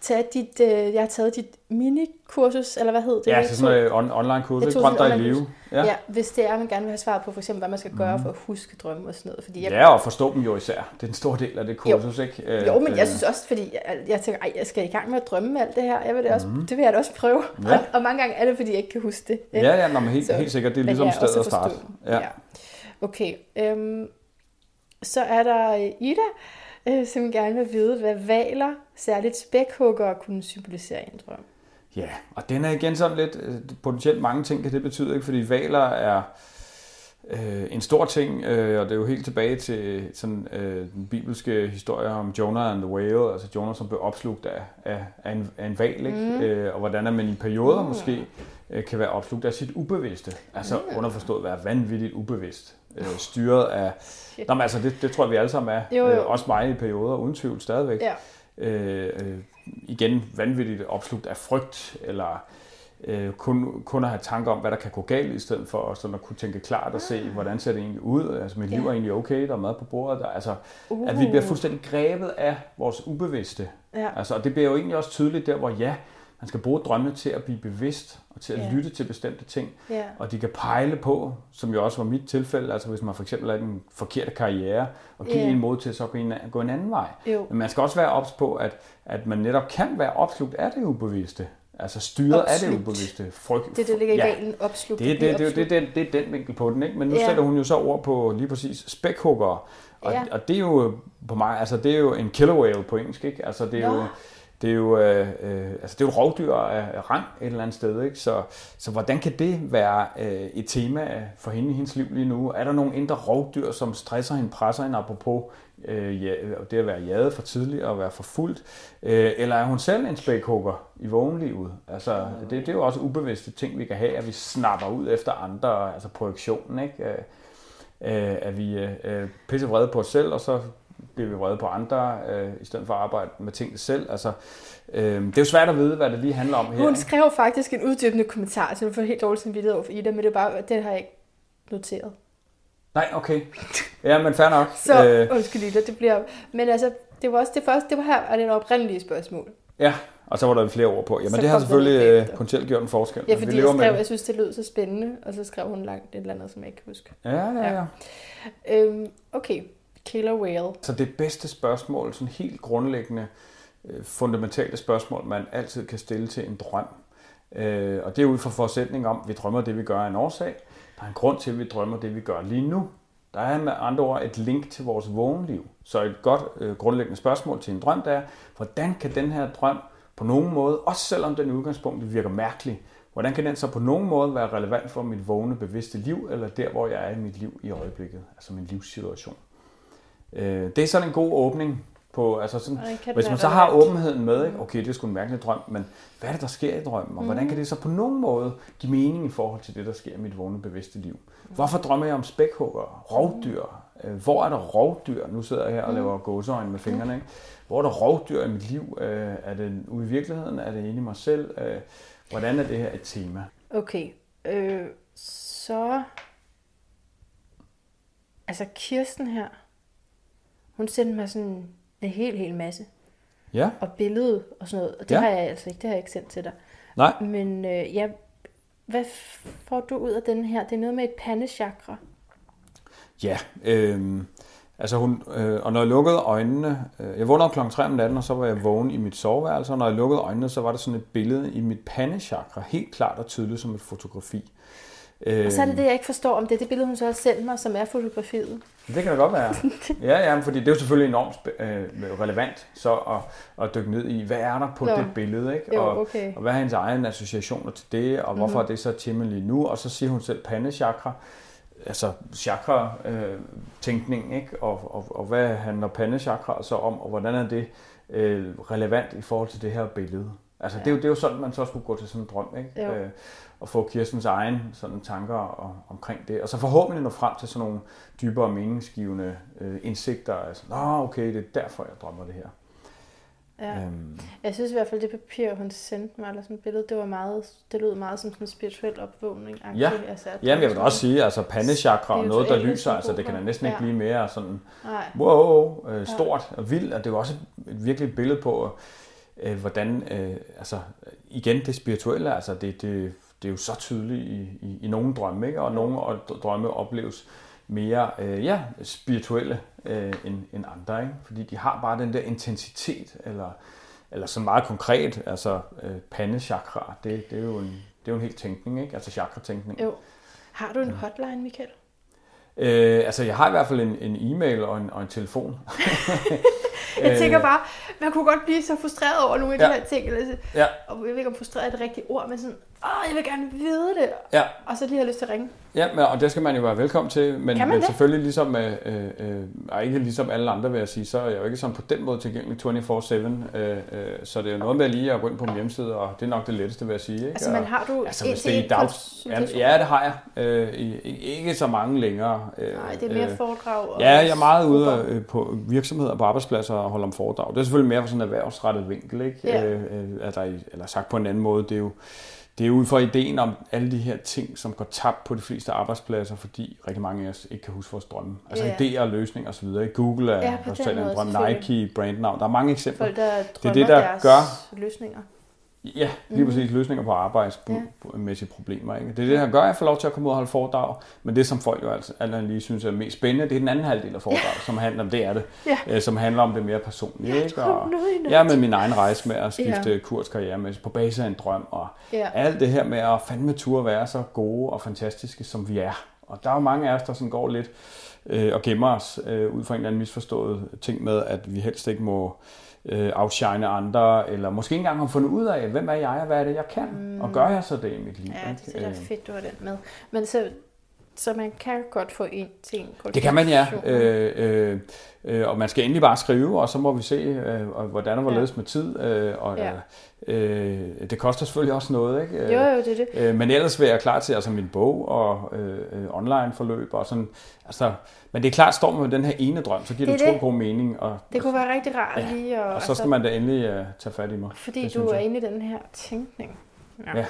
tage dit, øh, jeg har taget dit minikursus, eller hvad hedder det?
Ja, så sådan noget on- online kursus, Drøm dig i live.
Ja. ja. hvis det er, man gerne vil have svaret på, for eksempel, hvad man skal gøre mm. for at huske drømme og sådan noget. Fordi jeg,
ja, og forstå dem jo især. Det er en stor del af det kursus,
jo.
ikke?
Jo, men jeg øh. synes også, fordi jeg, jeg tænker, ej, jeg skal i gang med at drømme alt det her. Jeg vil det, også, mm. det vil jeg da også prøve. Ja. Og, og, mange gange er det, fordi jeg ikke kan huske det.
Ikke? Ja, ja, nå, men helt, så, helt sikkert. Det er ligesom stedet at starte.
Ja. ja. Okay, øhm, så er der Ida, øh, som gerne vil vide, hvad valer, særligt spækhugger, kunne symbolisere i en drøm.
Ja, og den er igen sådan lidt, øh, potentielt mange ting kan det betyde, ikke? fordi valer er øh, en stor ting, øh, og det er jo helt tilbage til sådan, øh, den bibelske historie om Jonah and the whale, altså Jonah, som blev opslugt af, af, af, en, af en val, ikke? Mm. Øh, og hvordan man i perioder mm. måske øh, kan være opslugt af sit ubevidste, altså mm. underforstået være vanvittigt ubevidst, øh, styret af... Nå, men altså, det, det tror jeg, vi alle sammen er, jo, jo. Øh, også mig i perioder, uden tvivl stadigvæk. Ja. Øh, øh, igen vanvittigt opslugt af frygt, eller øh, kun, kun at have tanker om, hvad der kan gå galt, i stedet for sådan at kunne tænke klart og se, ah. hvordan ser det egentlig ud. Altså, mit liv er egentlig okay, der er mad på bordet. Der, altså, uh. At vi bliver fuldstændig grebet af vores ubevidste. Ja. Altså, og det bliver jo egentlig også tydeligt der, hvor ja, man skal bruge drømmene til at blive bevidst og til at yeah. lytte til bestemte ting. Yeah. Og de kan pejle på, som jo også var mit tilfælde, altså hvis man for eksempel har en forkerte karriere, og give yeah. en mod til så at gå en, anden vej. Jo. Men man skal også være ops på, at, at man netop kan være opslugt af det ubevidste. Altså styret opslugt. af det ubevidste.
Frygt, det, det ligger i ja. galen, opslugt.
Det, det, det, det, det, det, er den vinkel på den, ikke? Men nu yeah. sætter hun jo så ord på lige præcis spækhugger. Og, ja. og det er jo på mig, altså det er jo en killer whale på engelsk, ikke? Altså det er Nå. jo det er jo, øh, øh, altså det er jo rovdyr af rang et eller andet sted. Ikke? Så, så hvordan kan det være øh, et tema for hende i hendes liv lige nu? Er der nogle indre rovdyr, som stresser hende, presser hende, apropos øh, ja, det at være jaget for tidligt og være for fuldt? Øh, eller er hun selv en spækhugger i vågenlivet? Altså, det, det er jo også ubevidste ting, vi kan have, at vi snapper ud efter andre, altså projektionen, ikke? Øh, øh, at vi øh, pisser vrede på os selv, og så bliver vi vrede på andre, øh, i stedet for at arbejde med tingene selv. Altså, øh, det er jo svært at vide, hvad det lige handler om her.
Hun skrev faktisk en uddybende kommentar, så du får helt dårligt samvittighed over for Ida, men det, er bare, det har jeg ikke noteret.
Nej, okay. Ja, men fair nok.
så, øh, undskyld Ida, det bliver... Men altså, det var også det første, det var her, og det er oprindelige spørgsmål.
Ja, og så var der flere ord på. Jamen, så det har selvfølgelig øh, potentielt gjort en forskel.
Ja, fordi vi jeg skrev, med. jeg synes, det lød så spændende, og så skrev hun langt et eller andet, som jeg ikke kan huske.
Ja, ja, ja.
ja. Øhm, okay, Killer whale.
Så det bedste spørgsmål, sådan helt grundlæggende, øh, fundamentale spørgsmål, man altid kan stille til en drøm. Øh, og det er ud fra forudsætning om, at vi drømmer det, vi gør af en årsag. Der er en grund til, at vi drømmer det, vi gør lige nu. Der er med andre ord et link til vores vågenliv. Så et godt øh, grundlæggende spørgsmål til en drøm, der er, hvordan kan den her drøm på nogen måde, også selvom den udgangspunkt virker mærkelig, hvordan kan den så på nogen måde være relevant for mit vågne bevidste liv, eller der, hvor jeg er i mit liv i øjeblikket, altså min livssituation. Øh, det er sådan en god åbning på, altså sådan, hvis man så har åbenheden med, ikke? okay, det er sgu en mærkelig drøm, men hvad er det, der sker i drømmen, og mm. hvordan kan det så på nogen måde give mening i forhold til det, der sker i mit vågne bevidste liv? Hvorfor drømmer jeg om spækhugger, rovdyr? Øh, hvor er der rovdyr? Nu sidder jeg her og mm. laver gåseøjne med fingrene. Ikke? Hvor er der rovdyr i mit liv? Øh, er det ude i virkeligheden? Er det inde i mig selv? Øh, hvordan er det her et tema?
Okay, øh, så... Altså Kirsten her, hun sendte mig sådan en helt, helt masse.
Ja.
Og billede og sådan noget. Og det ja. har jeg altså ikke, det har jeg ikke sendt til dig.
Nej.
Men øh, ja, hvad får du ud af den her? Det er noget med et pandechakra.
Ja, øh, altså hun, øh, og når jeg lukkede øjnene, øh, jeg vågnede kl. 3 om natten, og så var jeg vågen i mit soveværelse, og når jeg lukkede øjnene, så var der sådan et billede i mit pandechakra, helt klart og tydeligt som et fotografi.
Og så er det det, jeg ikke forstår, om det er det billede, hun så har sendt mig, som er fotografiet.
Det kan da godt være. Ja, ja, fordi det er jo selvfølgelig enormt øh, relevant så at, at dykke ned i, hvad er der på Nå. det billede, ikke? Og,
jo, okay.
og hvad er hendes egen associationer til det, og hvorfor mm-hmm. er det så Timmy lige nu? Og så siger hun selv pandechakra, altså chakra-tænkning, øh, ikke? Og, og, og hvad handler pandechakra så om, og hvordan er det øh, relevant i forhold til det her billede? Altså, ja. det, er jo, det er jo sådan, man så skulle gå til sådan en drøm, ikke? Øh, og få Kirstens egen sådan, tanker om, omkring det. Og så forhåbentlig nå frem til sådan nogle dybere meningsgivende øh, indsigter. Altså, Nå, okay, det er derfor, jeg drømmer det her.
Ja.
Øhm,
Jeg synes i hvert fald, det papir, hun sendte mig, eller sådan et billede, det var meget, det lød meget som sådan en spirituel opvågning.
Ja.
Altså, at
ja, men jeg vil også sige, altså pandechakra og noget, der lyser, altså det kan da næsten ikke
Ja.
blive mere sådan,
Nej.
wow, øh, stort og vildt, og det er jo også et virkelig billede på, øh, hvordan, øh, altså igen det spirituelle, altså det, det, det er jo så tydeligt i, i, i nogle drømme, ikke? og nogle og drømme opleves mere øh, ja, spirituelle øh, end, end andre, ikke? fordi de har bare den der intensitet, eller, eller sådan meget konkret, altså øh, pandechakra, det, det, er jo en, det er jo en helt tænkning, ikke? altså chakra-tænkning.
Jo. Har du en hotline, Michael?
Øh, altså, jeg har i hvert fald en, en e-mail og en, og en telefon.
Jeg tænker bare, man kunne godt blive så frustreret over nogle af
Ja.
de her ting. Eller, så-
Ja,
og jeg ved ikke, om frustreret er det rigtige ord, men sådan, åh, jeg vil gerne vide det.
ja,
Og så lige har lyst til at ringe.
ja men, og det skal man jo være velkommen til. Men,
man
men
det?
selvfølgelig ligesom, øh, øh, øh, og ikke ligesom alle andre vil jeg sige, så er jeg jo ikke sådan på den måde tilgængelig 24-7. Øh, øh, så det er jo noget med lige at gå ind på min hjemmeside, og det er nok det letteste, vil jeg sige. Ikke?
Altså, men har du
Altså, hvis det er i dag... Ja, ja, det har jeg. Øh, ikke så mange længere. Øh,
Nej, det er mere
øh,
foredrag. Og
Ja, jeg er meget ude øh, på virksomheder på arbejdspladser og holde om foredrag. Det er selvfølgelig mere fra sådan en erhvervsrettet vinkel, ikke?
Ja.
Øh, øh, altså, i- eller sagt på en anden måde, det er jo det er ud fra ideen om alle de her ting, som går tabt på de fleste arbejdspladser, fordi rigtig mange af os ikke kan huske vores drømme. Altså
Ja.
idéer og løsninger osv. Google er
Ja, den
en drøm. Nike, brandnavn. Der er mange eksempler.
Folk, der drømmer
det, der gør-
løsninger.
Ja, lige præcis løsninger på arbejdsmæssige problemer. Ikke? Det er det, der gør, at jeg får lov til at komme ud og holde foredrag. Men det, som folk jo altså alt andet lige synes er mest spændende, det er den anden halvdel af foredraget, som handler om det er det,
Ja.
øh, som handler om det mere personlige. Ikke? Og, ja, med min egen rejse med at skifte ja. kurs karrieremæssigt på basis af en drøm, og
Ja.
alt det her med at fandme turde være så gode og fantastiske, som vi er. Og der er jo mange af os, der sådan går lidt øh, og gemmer os øh, ud fra en eller anden misforstået ting med, at vi helst ikke må øh, outshine andre, eller måske ikke engang har fundet ud af, hvem er jeg, og hvad er det, jeg kan, mm. og gør jeg så det i mit liv?
Ja,
ikke?
det er da
Øh,
fedt, du har den med. Men så, så man kan godt få en en
Det kan man, ja. Øh, øh, øh, og man skal endelig bare skrive, og så må vi se, øh, og hvordan og hvorledes med tid. Øh, og,
Ja.
Øh, det koster selvfølgelig også noget, ikke?
Jo, jo, det er det.
Øh, men ellers vil jeg klar til altså min bog og øh, øh, online forløb og sådan. Altså, men det er klart, står man med den her ene drøm, så giver det,
Det
utrolig god mening. Og,
Det kunne være rigtig rart
Ja,
lige at...
og så skal man da endelig øh, tage fat i mig.
Fordi
det
du er inde i den her tænkning. Ja.
Ja.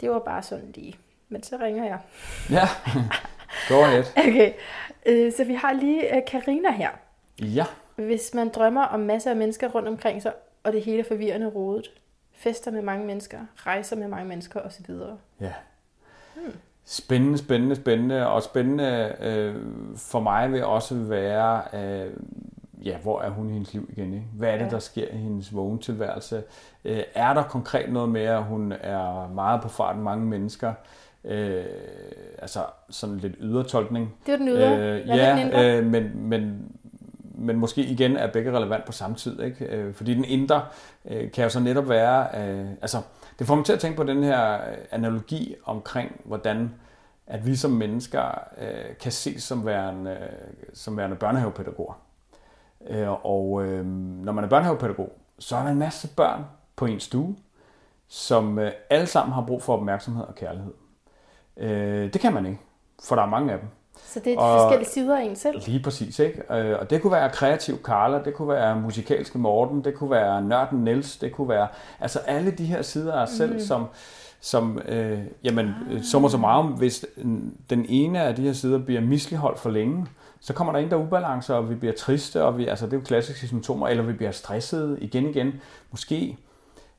Det var bare sådan lige. Men så ringer jeg.
Ja, go ahead.
Okay, øh, så vi har lige øh, Karina her.
Ja,
Hvis man drømmer om masser af mennesker rundt omkring sig, og det hele er forvirrende rodet, fester med mange mennesker, rejser med mange mennesker osv.
ja. Spændende, spændende, spændende. Og spændende øh, for mig vil også være, øh, ja, hvor er hun i hendes liv igen? Ikke? Hvad er det,
Ja.
der sker i hendes vågen tilværelse? Øh, er der konkret noget med, at hun er meget på farten mange mennesker? Øh, altså sådan lidt ydertolkning.
Det var den ydre.
Øh,
den
ja,
indre?
øh, men, men, men måske igen er begge relevant på samme tid. Ikke? Øh, fordi den indre øh, kan jo så netop være... Øh, altså, det får mig til at tænke på den her analogi omkring, hvordan at vi som mennesker øh, kan ses som værende, øh, som værende børnehavepædagoger. Øh, og øh, når man er børnehavepædagog, så er der en masse børn på en stue, som øh, alle sammen har brug for opmærksomhed og kærlighed. Øh, det kan man ikke, for der er mange af dem.
Så det er
og-
forskellige sider af en selv.
Lige præcis, ikke? Øh, Og det kunne være kreativ Carla, det kunne være musikalske Morten, det kunne være nørden Niels, det kunne være altså alle de her sider af os selv, som, som øh, jamen, ah. så må så meget om, hvis den ene af de her sider bliver misligeholdt for længe, så kommer der ind der er ubalance, og vi bliver triste, og vi, altså det er jo klassiske symptomer, eller vi bliver stressede igen igen. Måske,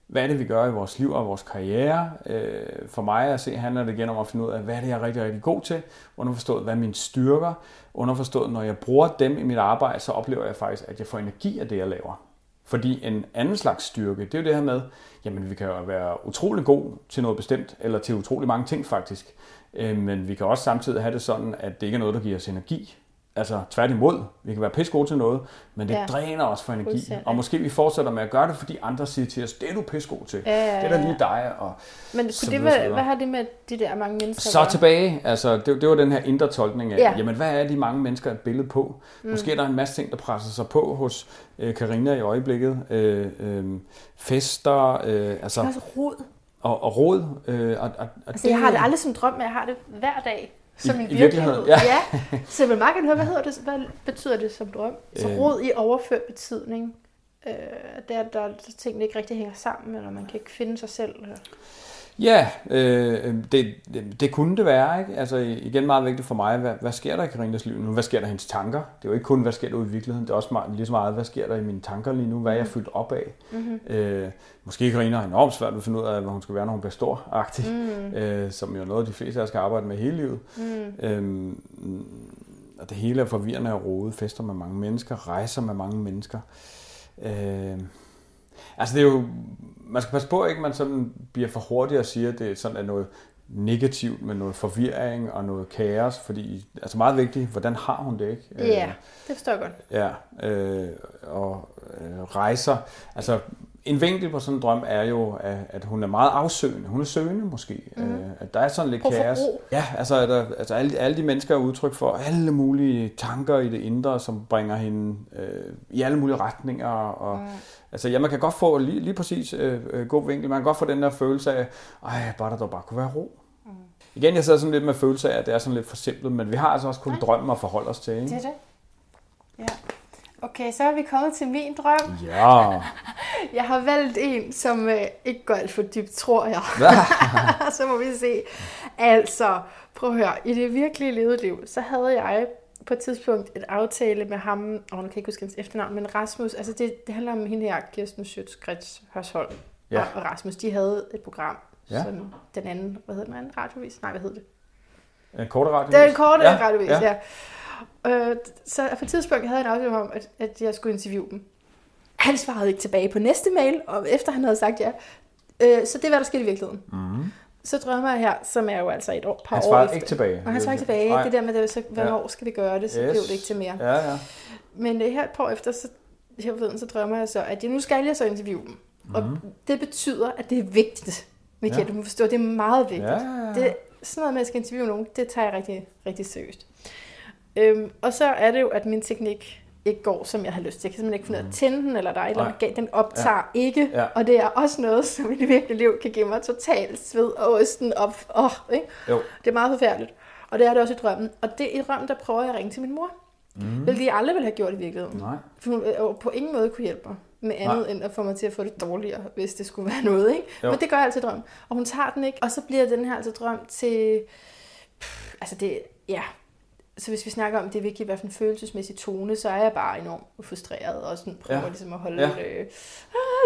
hvad er det, vi gør i vores liv og vores karriere? Øh, for mig at se, handler det igen om at finde ud af, hvad er det, jeg er rigtig, rigtig god til? Underforstået, hvad er mine styrker? Underforstået, når jeg bruger dem i mit arbejde, så oplever jeg faktisk, at jeg får energi af det, jeg laver. Fordi en anden slags styrke, det er jo det her med, jamen vi kan jo være utrolig god til noget bestemt, eller til utrolig mange ting faktisk. Øh, Men vi kan også samtidig have det sådan, at det ikke er noget, der giver os energi. Altså tværtimod, vi kan være pisse gode til noget, men det
Ja.
ja. dræner os for energi.
Fuldstændig.
Og måske vi fortsætter med at gøre det, fordi andre siger til os, det er du pisse god til.
Ja, ja,
Det er da
ja.
lige dig. Og
Men kunne det være, hvad har det med de der mange mennesker
så
gøre?
tilbage, altså det, det var den her indre tolkning af,
Ja.
ja. jamen hvad er de mange mennesker et billede på? Mm. Måske er der en masse ting, der presser sig på hos øh, Karina i øjeblikket. Øh, øh, fester, øh, altså,
Det er også rod.
og, og råd. Øh, og, og, og
Altså, jeg har det aldrig som drøm, men jeg har det hver dag. Som
I-
en
i virkeligheden,
ja.
ja.
ja. Så jeg vil meget gerne høre, hvad, hedder det, hvad betyder det som drøm? Så
Øh.
rod i overført betydning. Øh, der, der, der tingene ikke rigtig hænger sammen, eller man kan ikke finde sig selv. Eller...
Ja, øh, det, det, det kunne det være. Ikke? Altså igen meget vigtigt for mig, hvad, hvad sker der i Karinas liv nu? Hvad sker der i hendes tanker? Det er jo ikke kun, hvad sker der ude i virkeligheden. Det er også meget, lige så meget, hvad sker der i mine tanker lige nu? Hvad er jeg fyldt op af? Mm-hmm. Øh, måske Karina har enormt svært ved at finde ud af, hvad hun skal være, når hun bliver stor mm. øh, som jo noget, de fleste af os skal arbejde med hele livet. Mm. Øh, og det hele er forvirrende og rodet, fester med mange mennesker, rejser med mange mennesker. Øh, altså det er jo, man skal passe på, ikke man sådan bliver for hurtig og siger, at det sådan er noget negativt med noget forvirring og noget kaos, fordi altså meget vigtigt, hvordan har hun det, ikke?
Ja, det forstår jeg godt.
Ja, øh, og øh, rejser, altså en vinkel på sådan en drøm er jo, at, at hun er meget afsøgende. Hun er søgende måske. Mm. Øh, at der er sådan lidt kaos. Ja, altså, at der, altså alle, alle de mennesker er udtryk for alle mulige tanker i det indre, som bringer hende øh, i alle mulige retninger. Og, mm. Altså, ja, man kan godt få lige, lige præcis øh, øh, god vinkel. Man kan godt få den der følelse af, ej, bare der dog bare kunne være ro. Mm. Igen, jeg sidder sådan lidt med følelse af, at det er sådan lidt for simpelt, men vi har altså også kun drømmen at forholde os til. Ikke?
Det er det. Ja. Okay, så er vi kommet til min drøm.
Ja.
Jeg har valgt en, som øh, ikke går alt for dybt, tror jeg. så må vi se. Altså, prøv at høre. I det virkelige levede liv, så havde jeg på et tidspunkt et aftale med ham, og nu kan jeg ikke huske hans efternavn, men Rasmus, altså det, det handler om hende her, Kirsten Schøtz-Grets Hørsholm ja. og, Rasmus, de havde et program, ja. som den anden, hvad hedder den anden radiovis? Nej, hvad hedder det?
En korte radiovis?
Den korte ja. radiovis, ja. ja. Øh, så på et tidspunkt havde jeg en aftale om, at, at jeg skulle interviewe dem. Han svarede ikke tilbage på næste mail, og efter han havde sagt ja. Øh, så det var der skete i virkeligheden. Mm. Så drømmer jeg her, som er jo altså et år, par
han
år
efter. ikke tilbage.
Og han svarede ikke tilbage. Nej. Det der med, det, så, hvornår ja. skal vi gøre det, så yes. blev det ikke til mere.
Ja, ja.
Men det her et par år efter, så, her ved, så drømmer jeg så, at jeg, nu skal jeg så interviewe dem. Mm. Og det betyder, at det er vigtigt. Michael, ja. du må forstå, det er meget vigtigt. Ja, ja, ja. Det, sådan noget med, at jeg skal interviewe nogen, det tager jeg rigtig, rigtig seriøst. Øhm, og så er det jo, at min teknik ikke går, som jeg har lyst til. Jeg kan simpelthen ikke finde ud af at tænde den, eller der er et eller andet galt. Den optager ja. ikke, ja. og det er også noget, som i det virkelige liv kan give mig totalt sved og osten op. Oh, ikke? Jo. Det er meget forfærdeligt. Og det er det også i drømmen. Og det i drømmen, der prøver jeg at ringe til min mor. Mm. Hvilket jeg aldrig ville have gjort i virkeligheden. Nej. For hun øh, på ingen måde kunne hjælpe mig med andet Nej. end at få mig til at få det dårligere, hvis det skulle være noget. Ikke? Jo. Men det gør jeg altid i drøm. Og hun tager den ikke. Og så bliver den her altså drøm til... Pff, altså det, ja, så hvis vi snakker om, det er vigtigt, hvad for en følelsesmæssig tone, så er jeg bare enormt frustreret, og sådan prøver ja. ligesom at holde ja. det, øh,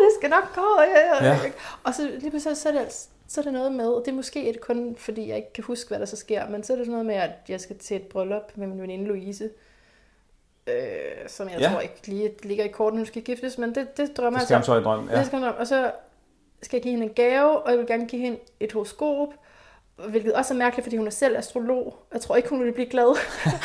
det skal nok gå, ja, ja. ja. og så lige pludselig, så er det altså, så er det noget med, og det er måske et kun, fordi jeg ikke kan huske, hvad der så sker, men så er det sådan noget med, at jeg skal til et bryllup med min veninde Louise, øh, som jeg ja. tror ikke lige ligger i korten, hun skal giftes, men det, det drømmer
jeg så. Det skal så i drøm, ja. Det
skal og så skal jeg give hende en gave, og jeg vil gerne give hende et horoskop, hvilket også er mærkeligt, fordi hun er selv astrolog. Jeg tror ikke, hun ville blive glad.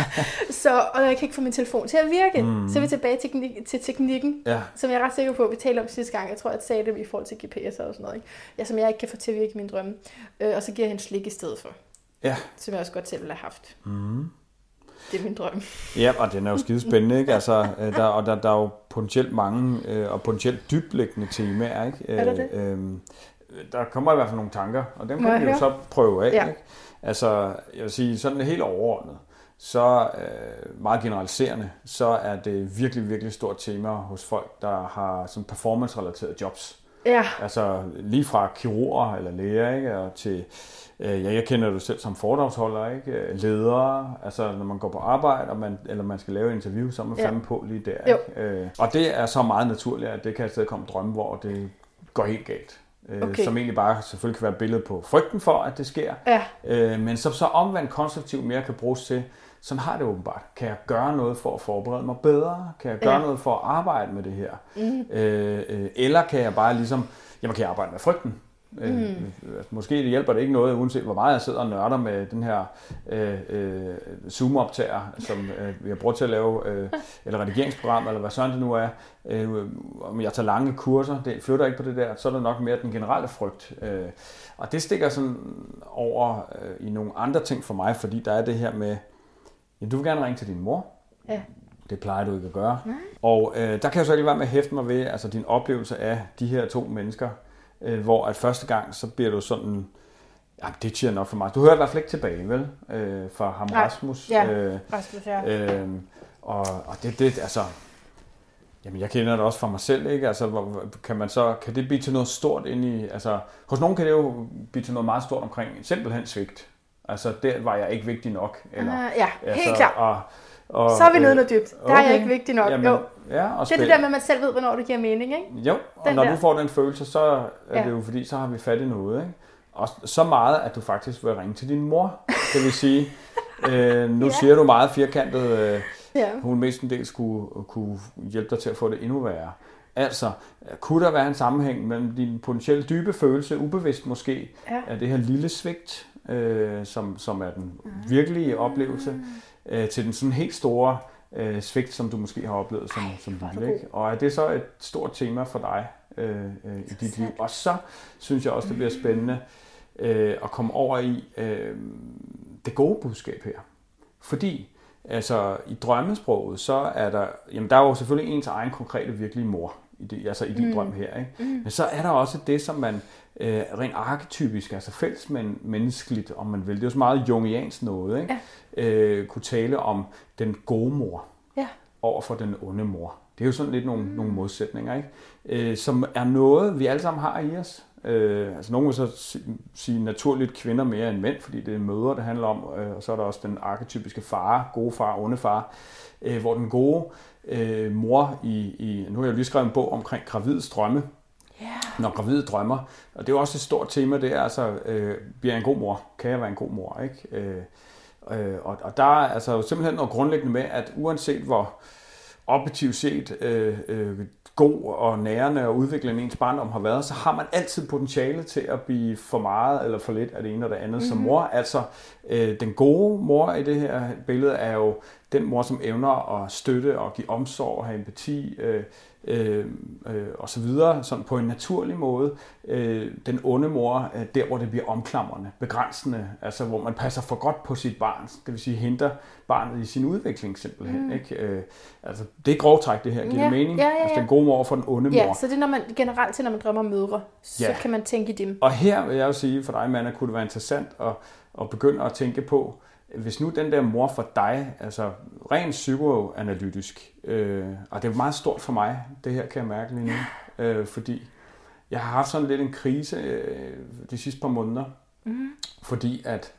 så, og jeg kan ikke få min telefon til at virke. Mm. Så er vi tilbage til, til teknikken, ja. som jeg er ret sikker på, at vi talte om sidste gang. Jeg tror, jeg sagde det i forhold til GPS og sådan noget. Ikke? Ja, som jeg ikke kan få til at virke i min drømme. Øh, og så giver jeg hende slik i stedet for. Ja. Som jeg også godt selv ville have haft. Mm. Det er min drøm.
Ja, og den er jo skide spændende, ikke? Altså, øh, der, og der, der er jo potentielt mange øh, og potentielt dyblæggende temaer, ikke?
Er der det? Øh,
der kommer i hvert fald nogle tanker, og dem kan vi jo så prøve af. Ja. Ikke? Altså, jeg vil sige, sådan helt overordnet, så øh, meget generaliserende, så er det virkelig, virkelig stort tema hos folk, der har sådan performance-relaterede jobs. Ja. Altså lige fra kirurger eller læger, ikke? Og til, øh, ja, jeg kender det selv som foredragsholder, ikke? Ledere, altså når man går på arbejde, og man, eller man skal lave et interview, så er man ja. fandme på lige der. Ikke? Øh, og det er så meget naturligt, at det kan et sted komme drømme, hvor det går helt galt. Øh, okay. som egentlig bare selvfølgelig kan være et billede på frygten for, at det sker, ja. øh, men som så omvendt konstruktivt mere kan bruges til, sådan har det åbenbart. Kan jeg gøre noget for at forberede mig bedre? Kan jeg gøre ja. noget for at arbejde med det her? Mm. Øh, eller kan jeg bare ligesom, jamen kan jeg arbejde med frygten? Øh, mm. Øh, måske det hjælper det ikke noget, uanset hvor meget jeg sidder og nørder med den her øh, øh, Zoom-optager, som øh, vi har brugt til at lave, øh, eller redigeringsprogram, eller hvad sådan det nu er. Øh, om jeg tager lange kurser, det flytter ikke på det der, så er det nok mere den generelle frygt. Øh, og det stikker sådan over øh, i nogle andre ting for mig, fordi der er det her med, ja, du vil gerne ringe til din mor. Ja. Det plejer du ikke at gøre. Nej. Og øh, der kan jeg så ikke være med at hæfte mig ved, altså din oplevelse af de her to mennesker, øh, hvor at første gang, så bliver du sådan, ja, det siger nok for mig. Du hører i hvert fald ikke tilbage, vel? Øh, fra ham Nej. Rasmus.
Ja, øh, Rasmus, ja.
Øh, og, og det, det, altså, Jamen, jeg kender det også fra mig selv, ikke? Altså, hvor, kan, man så, kan det blive til noget stort ind i... Altså, hos nogen kan det jo blive til noget meget stort omkring simpelthen svigt. Altså, der var jeg ikke vigtig nok. Eller,
Uh, ja, helt
altså,
klart.
Og, og,
Så er vi nede
øh,
noget dybt. Der er jeg ikke vigtig nok.
Jamen,
jo.
Ja, og
Det er det der med, at man selv ved, hvornår det giver mening, ikke?
Jo, og
Den
når
der.
du får den følelse, så er
Ja.
det jo fordi, så har vi fat i noget. Ikke? Og så meget, at du faktisk vil ringe til din mor. Det vil sige, øh, nu
Ja.
siger du meget firkantet, øh,
Ja.
hun mestendels skulle, kunne hjælpe dig til at få det endnu værre. Altså, kunne der være en sammenhæng mellem din potentielle dybe følelse, ubevidst måske,
Ja.
af det her lille svigt, øh, som, som er den virkelige oplevelse, øh, til den sådan helt store øh, svigt, som du måske har oplevet som, som
er du
lille. Ikke? Og er det så et stort tema for dig øh, øh, i dit liv? Og så synes jeg også, det bliver spændende øh, at komme over i øh, det gode budskab her. Fordi altså, i drømmesproget, så er der, jamen der er jo selvfølgelig ens egen konkrete virkelige mor, i det, altså i din mm. drøm her. Ikke? Mm. Men så er der også det, som man øh, rent arketypisk, altså fælles men menneskeligt, om man vil. Det er jo så meget jungiansk noget, ikke? Ja. Øh, kunne tale om den gode mor
Ja.
over for den onde mor. Det er jo sådan lidt nogle, mm. nogle modsætninger, ikke? Øh, som er noget, vi alle sammen har i os. Øh, altså nogen vil så si- sige naturligt kvinder mere end mænd, fordi det er mødre, det handler om, øh, og så er der også den arketypiske far, gode far, onde far, øh, hvor den gode øh, mor i, i, nu har jeg jo lige skrevet en bog omkring gravide drømme,
Ja.
når gravide drømmer, og det er jo også et stort tema, det er altså, øh, bliver jeg en god mor? Kan jeg være en god mor? Ikke? Øh, øh, og, og der er altså simpelthen noget grundlæggende med, at uanset hvor objektivt set øh, øh, god og nærende og udviklende ens barndom har været, så har man altid potentiale til at blive for meget eller for lidt af det ene og det andet mm-hmm. som mor. Altså, øh, den gode mor i det her billede er jo den mor, som evner at støtte og give omsorg og have empati øh, øh, øh, og så videre, sådan på en naturlig måde. Øh, den onde mor, øh, der hvor det bliver omklamrende, begrænsende, altså hvor man passer for godt på sit barn, det vil sige henter barnet i sin udvikling simpelthen. Mm. Ikke? Øh, altså, det er grovtræk det her, giver
Ja,
det mening?
ja, ja,
Altså
ja.
den gode mor for den onde mor.
Ja, så det er når man, generelt til, når man drømmer om mødre, så
Ja.
kan man tænke i dem.
Og her vil jeg jo sige for dig, Manna, kunne det være interessant at, at begynde at tænke på, hvis nu den der mor for dig, altså rent psykoanalytisk, øh, og det er meget stort for mig, det her kan jeg mærke lige nu, øh, fordi jeg har haft sådan lidt en krise øh, de sidste par måneder,
Mm.
fordi at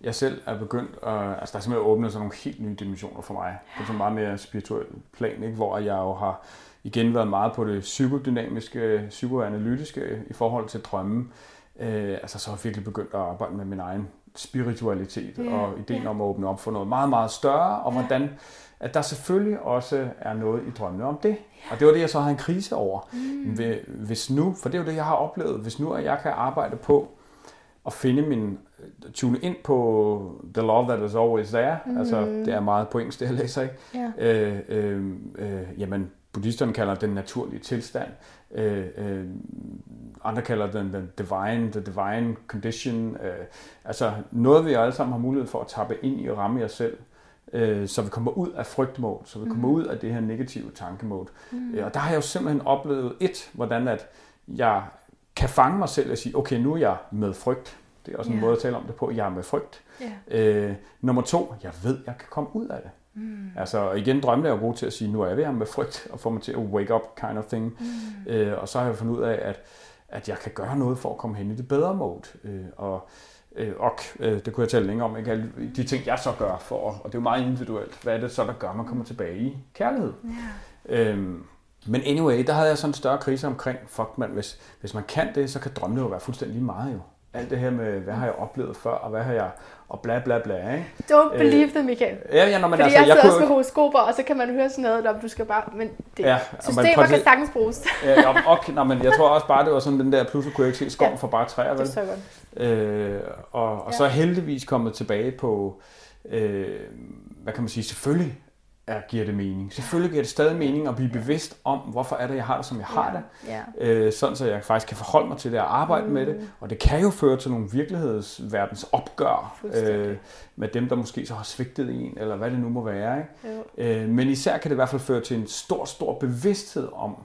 jeg selv er begyndt at, altså der er simpelthen åbnet sådan nogle helt nye dimensioner for mig, på sådan meget mere spirituel plan, ikke? hvor jeg jo har igen været meget på det psykodynamiske, psykoanalytiske i forhold til drømmen. Øh, altså så har jeg virkelig begyndt at arbejde med min egen spiritualitet
Ja,
og ideen
ja.
om at åbne op for noget meget, meget større, og hvordan at der selvfølgelig også er noget i drømmene om det. Og det var det, jeg så havde en krise over. Mm. Hvis nu, for det er jo det, jeg har oplevet, hvis nu at jeg kan arbejde på at finde min, tune ind på The Love That Is Always There, mm. altså det er meget på engelsk, det jeg læser, ikke?
Ja.
Øh, øh, øh, jamen, buddhisterne kalder den naturlige tilstand. Øh, øh, andre kalder den den divine, the divine condition. Øh, altså noget, vi alle sammen har mulighed for at tappe ind i og ramme os selv. Øh, så vi kommer ud af frygtmode, så vi kommer ud af det her negative tankemode. Mm. Øh, og der har jeg jo simpelthen oplevet et, hvordan at jeg kan fange mig selv og sige, okay, nu er jeg med frygt. Det er også en
Ja.
måde at tale om det på. Jeg er med frygt.
Ja.
Øh, nummer to, jeg ved, jeg kan komme ud af det. Mm. Altså igen, drømmene er jo gode til at sige, nu er jeg ved med frygt, og få mig til at wake up kind of thing. Mm. Øh, og så har jeg fundet ud af, at, at jeg kan gøre noget for at komme hen i det bedre mode. Øh, og øh, og øh, det kunne jeg tale længere om, ikke? Alle de ting, jeg så gør for, og det er jo meget individuelt, hvad er det så, der gør, at man kommer tilbage i kærlighed.
Ja.
Øhm, men anyway, der havde jeg sådan en større krise omkring, fuck man, hvis, hvis man kan det, så kan drømmene jo være fuldstændig lige meget jo. Alt det her med, hvad har jeg oplevet før, og hvad har jeg, og bla bla bla, ikke?
Don't
Øh,
believe them, Michael.
Ja, ja, når man
Fordi
altså,
jeg
jeg
sidder også
kunne,
med horoskoper, og så kan man høre sådan noget, der du skal bare... Men det,
Ja, man
systemer
præcis-
kan sagtens bruges.
ja, og, og, nå, men jeg tror også bare, det var sådan den der, pludselig kunne jeg ikke se skoven
Ja.
for bare træer,
Det er
vel?
så godt.
Øh, og, og
Ja.
så jeg heldigvis kommet tilbage på, øh, hvad kan man sige, selvfølgelig er, giver det mening. Selvfølgelig giver det stadig mening at blive bevidst om, hvorfor er det, jeg har det, som jeg har det.
Ja.
Øh, sådan så jeg faktisk kan forholde mig til det og arbejde mm. med det. Og det kan jo føre til nogle virkelighedsverdens opgør øh, med dem, der måske så har svigtet en, eller hvad det nu må være. Ikke?
Jo.
Øh, men især kan det i hvert fald føre til en stor, stor bevidsthed om,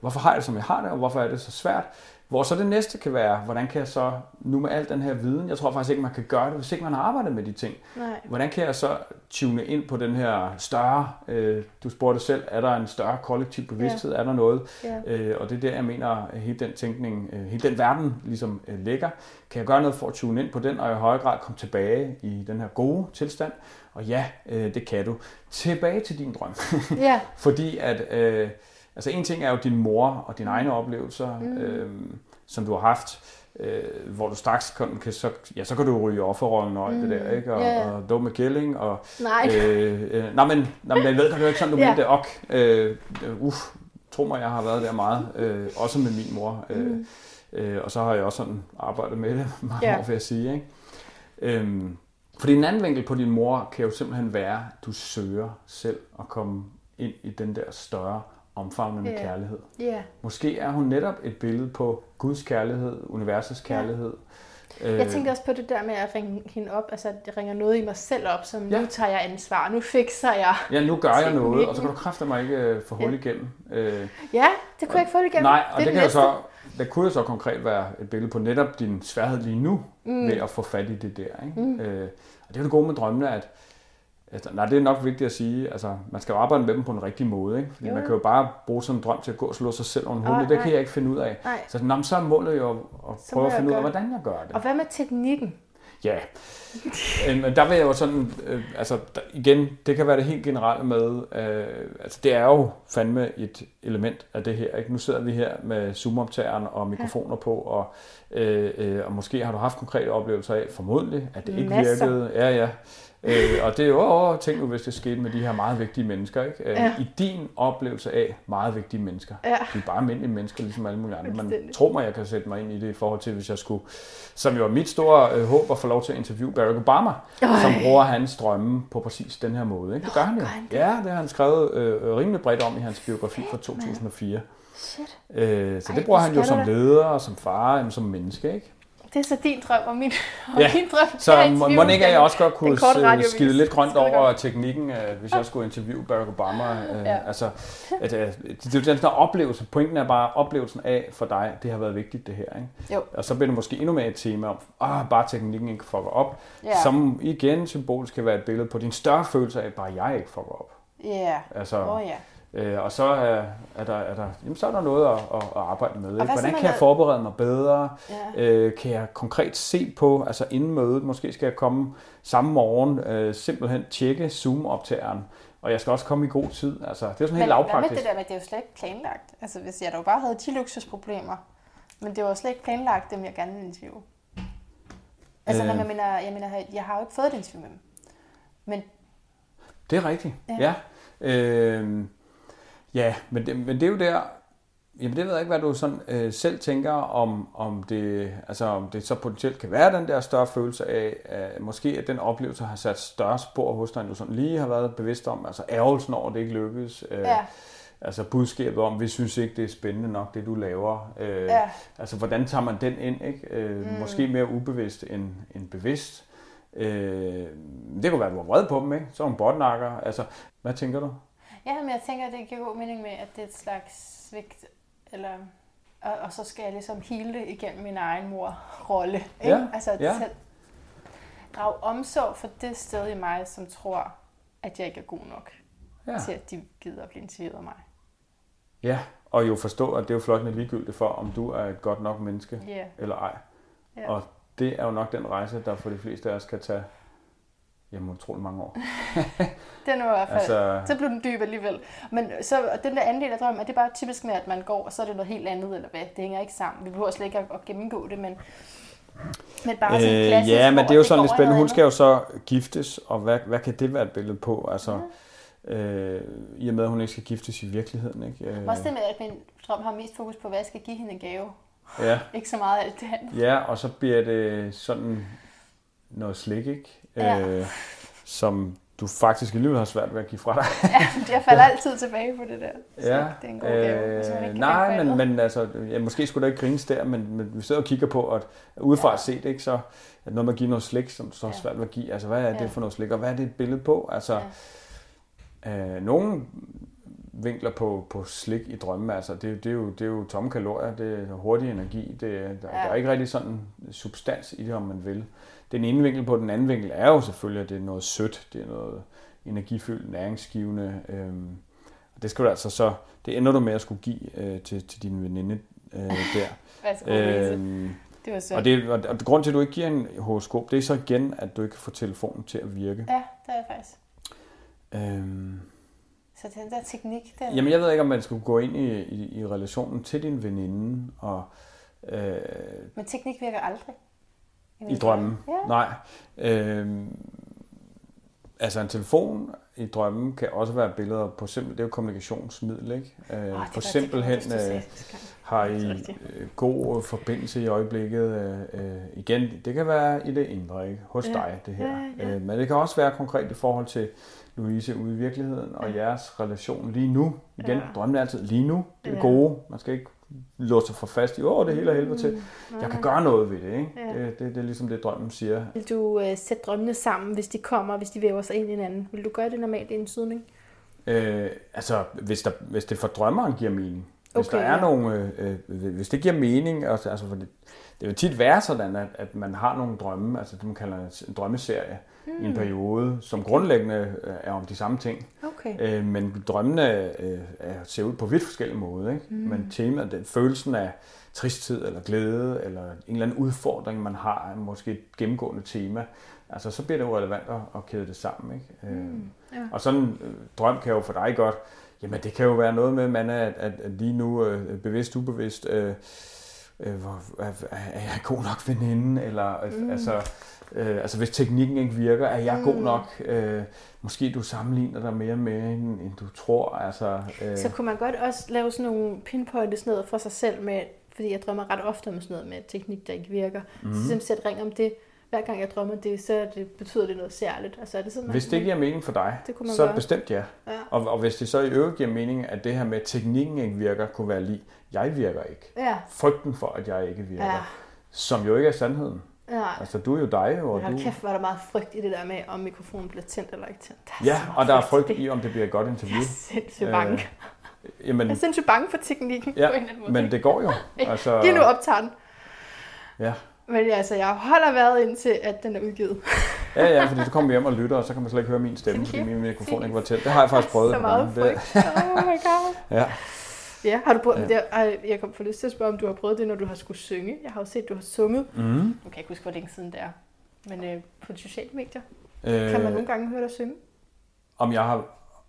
hvorfor har jeg det, som jeg har det, og hvorfor er det så svært. Hvor så det næste kan være, hvordan kan jeg så, nu med al den her viden, jeg tror faktisk ikke, man kan gøre det, hvis ikke man har arbejdet med de ting.
Nej.
Hvordan kan jeg så tune ind på den her større, øh, du spurgte selv, er der en større kollektiv bevidsthed, ja. er der noget?
Ja.
Øh, og det er der, jeg mener, hele den tænkning, øh, hele den verden ligesom øh, ligger. Kan jeg gøre noget for at tune ind på den, og i højere grad komme tilbage i den her gode tilstand? Og ja, øh, det kan du. Tilbage til din drøm.
Ja.
Fordi at, øh, altså en ting er jo din mor og dine egne oplevelser, mm. øh, som du har haft, øh, hvor du straks kan, kan så, ja, så kan du ryge offerrollen og alt mm. det der, ikke? Og,
ja.
og dumme killing, og
Nej.
øh, øh, nej, men, nej, men jeg ved, det er jo ikke sådan, du
ja.
mente ok. Øh, uff, tro mig, jeg har været der meget, øh, også med min mor. Øh,
Mm.
øh, og så har jeg også sådan arbejdet med det mange
Ja.
år, vil jeg sige. Ikke? Øhm, fordi en anden vinkel på din mor kan jo simpelthen være, at du søger selv at komme ind i den der større omfavnende
Ja.
kærlighed.
Ja.
Måske er hun netop et billede på Guds kærlighed, universets kærlighed. Øh,
Jeg tænkte også på det der med at ringe hende op, altså at det ringer noget i mig selv op, som
Ja.
nu tager jeg ansvar, nu fikser jeg.
Ja, nu gør jeg
teknikken.
noget, og så kan du kræfte mig ikke øh, få hul
Ja.
igennem. Øh,
Ja, det kunne jeg ikke få det igennem.
Nej, og det, det kan jo så, det kunne jo så konkret være et billede på netop din sværhed lige nu, mm. ved at få fat i det der. Ikke? Mm. Øh, og det er jo det gode med drømmene, at Altså, nej, det er nok vigtigt at sige. Altså, man skal jo arbejde med dem på en rigtig måde. Ikke? Fordi
Jo,
man kan jo bare bruge sådan en drøm til at gå og slå sig selv over en hul. Det kan
nej.
jeg ikke finde ud af.
Nej.
Så, nå, så er målet jo at, prøve at finde ud af, hvordan jeg gør det.
Og hvad med teknikken?
Ja, Øh, men der vil jeg jo sådan, øh, altså der, igen, det kan være det helt generelle med, øh, altså det er jo fandme et element af det her. Ikke? Nu sidder vi her med zoomoptageren og mikrofoner på, og, øh, øh, og måske har du haft konkrete oplevelser af, formodentlig, at det ikke
Masser.
virkede. Ja, ja. Øh, og det er jo, åh, tænk nu, hvis det skete med de her meget vigtige mennesker. Ikke? Øh,
Ja.
I din oplevelse af meget vigtige mennesker.
Ja.
Vi er bare almindelige mennesker, ligesom alle mulige andre. Men
Fuldstændig.
tro mig, jeg kan sætte mig ind i det i forhold til, hvis jeg skulle, som jo er mit store øh, håb at få lov til at interviewe Barack Obama,
Øj.
som bruger hans drømme på præcis den her måde. Ikke? Det gør han jo.
han det?
Ja, det har han skrevet øh, rimelig bredt om i hans biografi fra 2004.
Shit.
Øh, så
Ej,
det bruger
det
han jo som leder og som far, jamen, som menneske. Ikke?
Det er så din drøm, og min, og
Ja,
min drøm
Så må, må ikke, at jeg også godt kunne øh, skide lidt grønt over teknikken, øh, hvis jeg skulle interviewe Barack Obama. Øh,
Ja.
altså, at, øh, det, det er jo den der oplevelse. Pointen er bare oplevelsen af for dig, det har været vigtigt det her. Ikke?
Jo.
Og så bliver det måske endnu mere et tema om, ah, bare teknikken ikke fucker op.
Ja.
Som igen symbolisk kan være et billede på din større følelse af, bare jeg ikke fucker op.
Ja.
Altså,
Åh ja.
Øh, og så er, er, der, er, der, jamen, så er der noget at, at, at arbejde med. Ikke? Hvordan kan jeg forberede mig bedre?
Ja.
Øh, kan jeg konkret se på, altså inden mødet, måske skal jeg komme samme morgen, øh, simpelthen tjekke Zoom-optageren, og jeg skal også komme i god tid. Altså, det er sådan helt
Men hvad med
lavpraktisk.
det der med, det er jo slet ikke planlagt? Altså hvis jeg dog bare havde de luksusproblemer, men det var slet ikke planlagt, dem jeg gerne ville interviewe. Altså
Øh.
øh. jeg, mener, jeg mener, jeg har jo ikke fået et interview med dem. Men
Det er rigtigt,
Ja.
ja. Ja, øh, ja men, det, men det er jo der, jamen det ved jeg ikke, hvad du sådan, øh, selv tænker om, om det, altså om det så potentielt kan være den der større følelse af, at måske at den oplevelse har sat større spor hos dig, end du sådan lige har været bevidst om, altså ærgelsen over, at det ikke lykkes. Øh,
ja,
Altså budskabet om, vi synes ikke, det er spændende nok, det du laver. Øh,
Ja.
Altså, hvordan tager man den ind? Ikke? Øh, mm. Måske mere ubevidst end, end bevidst. Øh, det kunne være, at du var vred på dem, ikke? Så er hun botnakker. Altså, hvad tænker du?
Ja, men jeg tænker, at det giver god mening med, at det er et slags svigt, eller, og, og så skal jeg ligesom hele igennem min egen mor-rolle. Ikke?
Ja,
Altså
ja.
selv drage omsorg for det sted i mig, som tror, at jeg ikke er god nok
Ja.
til, at de gider at blive interviewet af mig.
ja, og jo forstå, at det er jo flot ligegyldigt for, om du er et godt nok menneske
Ja.
eller ej.
Ja.
Og det er jo nok den rejse, der for de fleste af os kan tage jamen, utrolig mange år.
Den var i hvert fald,
Altså-
så blev den dyb alligevel. Men så den der anden del af drømmen, er det bare typisk med, at man går, og så er det noget helt andet, eller hvad? Det hænger ikke sammen. Vi behøver slet ikke at, gennemgå det, men, men bare sådan
Øh,
klassisk,
ja, men det er jo sådan lidt spændende. Hun skal jo så giftes, og hvad, hvad kan det være et billede på? Altså, øh, I og med, at hun ikke skal giftes i virkeligheden. Ikke? Øh.
Også det med, at min drøm har mest fokus på, hvad jeg skal give hende en gave.
ja,
Ikke så meget alt det andet.
ja, og så bliver det sådan noget slik, ikke?
Ja.
Øh, som du faktisk alligevel har svært ved at give fra dig.
Ja, jeg falder altid tilbage på det der. Så
Ja,
det er en god gave. hvis man ikke
øh, nej, men, men altså, ja, måske skulle der ikke grines der, men, men vi sidder og kigger på, at udefra
Ja.
set, ikke, så at noget med at give noget slik, som så er
Ja.
svært ved at give. Altså, hvad er det
Ja.
for noget slik, og hvad er det et billede på? Altså,
Ja.
øh, nogen vinkler på, på slik i drømme. Altså, det, det, er jo, det er jo tomme kalorier, det er hurtig energi, det, er- der, ja. der er ikke rigtig sådan substans i det, om man vil. Den ene vinkel på den anden vinkel er jo selvfølgelig, at det er noget sødt, det er noget energifyldt, næringsgivende. Og det skal du altså så, det ender du med at skulle give øh, til, til din veninde øh, der.
Værsgo,
øhm,
Det var så.
og, det, og, og grund til, at du ikke giver en horoskop, det er så igen, at du ikke kan få telefonen til at virke.
Ja, det er det faktisk.
Øhm,
Så den der teknik, den...
Jamen, jeg ved ikke, om man skulle gå ind i, i, i relationen til din veninde og øh,
Men teknik virker aldrig.
I drømmen.
Ja.
Nej. Øh, altså en telefon i drømmen kan også være billeder på simpel, det er jo kommunikationsmiddel, ikke? Øh, for
det,
simpelthen øh, har I øh, god forbindelse i øjeblikket. Øh, øh, igen, det kan være i det indre, ikke? Hos
Ja.
dig, det her.
Ja, ja.
Øh, men det kan også være konkret i forhold til Louise ude i virkeligheden og jeres relation lige nu. Igen,
Ja.
drømmen er altid lige nu. Det er
Ja.
gode. Man skal ikke låse sig for fast i, åh, det er hele af helvede til. Jeg kan gøre noget ved det, ikke?
Mm. Ja.
Det, det, det er ligesom det, drømmen siger.
Vil du øh, sætte drømmene sammen, hvis de kommer, hvis de væver sig ind i hinanden? Vil du gøre det normalt i en sydning?
Øh, altså, hvis, der, hvis det for drømmeren giver mening. Hvis
Okay,
der er
ja.
nogle, øh, øh, hvis det giver mening, altså, altså for det, det vil tit være sådan, at, at man har nogle drømme, altså det man kalder en drømmeserie, mm. i en periode, som grundlæggende øh, er om de samme ting.
Okay.
Øh, men drømmene øh, er, ser ud på vidt forskellige måder. Ikke? Mm. Men temaet, den, følelsen af tristhed eller glæde, eller en eller anden udfordring, man har, er måske et gennemgående tema. Altså, så bliver det jo relevant at, at kæde det sammen. Ikke? Mm.
ja.
Og sådan en øh, drøm kan jo for dig godt, jamen det kan jo være noget med, man er, at, at, at lige nu øh, bevidst, ubevidst, øh, øh, hvor, er, er jeg god nok veninde, eller mm. altså, øh, altså hvis teknikken ikke virker, er jeg mm. god nok, øh, måske du sammenligner dig mere med, end, end du tror, altså, øh,
Så kunne man godt også lave sådan nogle pinpointe sådan noget for sig selv med, fordi jeg drømmer ret ofte om sådan noget med teknik, der ikke virker. Mm. Så simpelthen sætte ring om det. Hver gang jeg drømmer det, så det, betyder det noget særligt. Altså er det sådan,
hvis det giver mening for dig,
Det
så
gøre.
bestemt ja.
Ja.
Og, og hvis det så i øvrigt giver mening, at det her med, at teknikken ikke virker, kunne være lige, jeg virker ikke.
Ja,
Frygten for, at jeg ikke virker,
ja,
som jo ikke er sandheden.
ja.
Altså, du er jo dig, og
Men
du...
kæft, er der meget frygt i det der med, om mikrofonen bliver tændt eller ikke tændt. Der er
Ja, og der er frygt
det.
i, om det bliver et godt interview.
Jeg er sindssygt bange.
Øh, Jamen,
Jeg er sindssygt bange for teknikken
Ja,
på en eller anden måde.
men det går jo. Altså,
Lige nu optager den.
ja.
Men altså, jeg holder vejret indtil, at den er udgivet.
ja, ja, fordi så kommer vi hjem og lytter, og så kan man slet ikke høre min stemme, fordi min mikrofon ikke var tæt. Det har jeg faktisk prøvet.
Så
et
meget frygt. Oh my god.
Det, ja.
Ja, har du prøvet,
Ja.
det, ej, jeg kom for lyst til at spørge, om du har prøvet det, når du har skulle synge. Jeg har jo set, at du har sunget.
Mm.
Nu kan jeg ikke huske, hvor længe siden det er. Men øh, på de sociale medier,
Øh,
kan man nogle gange høre dig synge.
om, jeg har,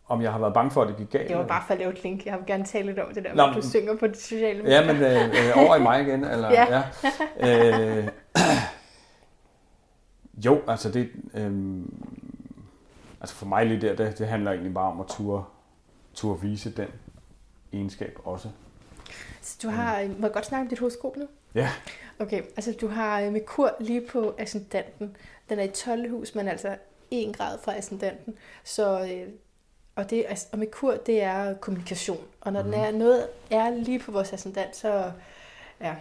om jeg har været bange for, at det gik galt?
Det var bare for at lave et link. Jeg vil gerne tale lidt om det der,
Nå,
hvor du synger på de sociale medier.
Ja, men øh, øh, over i mig igen, eller?
Ja.
ja. Øh, jo, altså det... Øh, altså for mig lige der, det, det handler egentlig bare om at ture, ture vise den egenskab også.
Så du har, øh, må jeg godt snakke om dit horoskop nu?
Ja.
Okay, altså du har øh, Merkur lige på ascendanten. Den er i 12. hus, men altså 1 grad fra ascendanten. Så, øh, og, det, er- og Merkur, det er kommunikation. Og når mm. den er, noget er lige på vores ascendant, så, ja,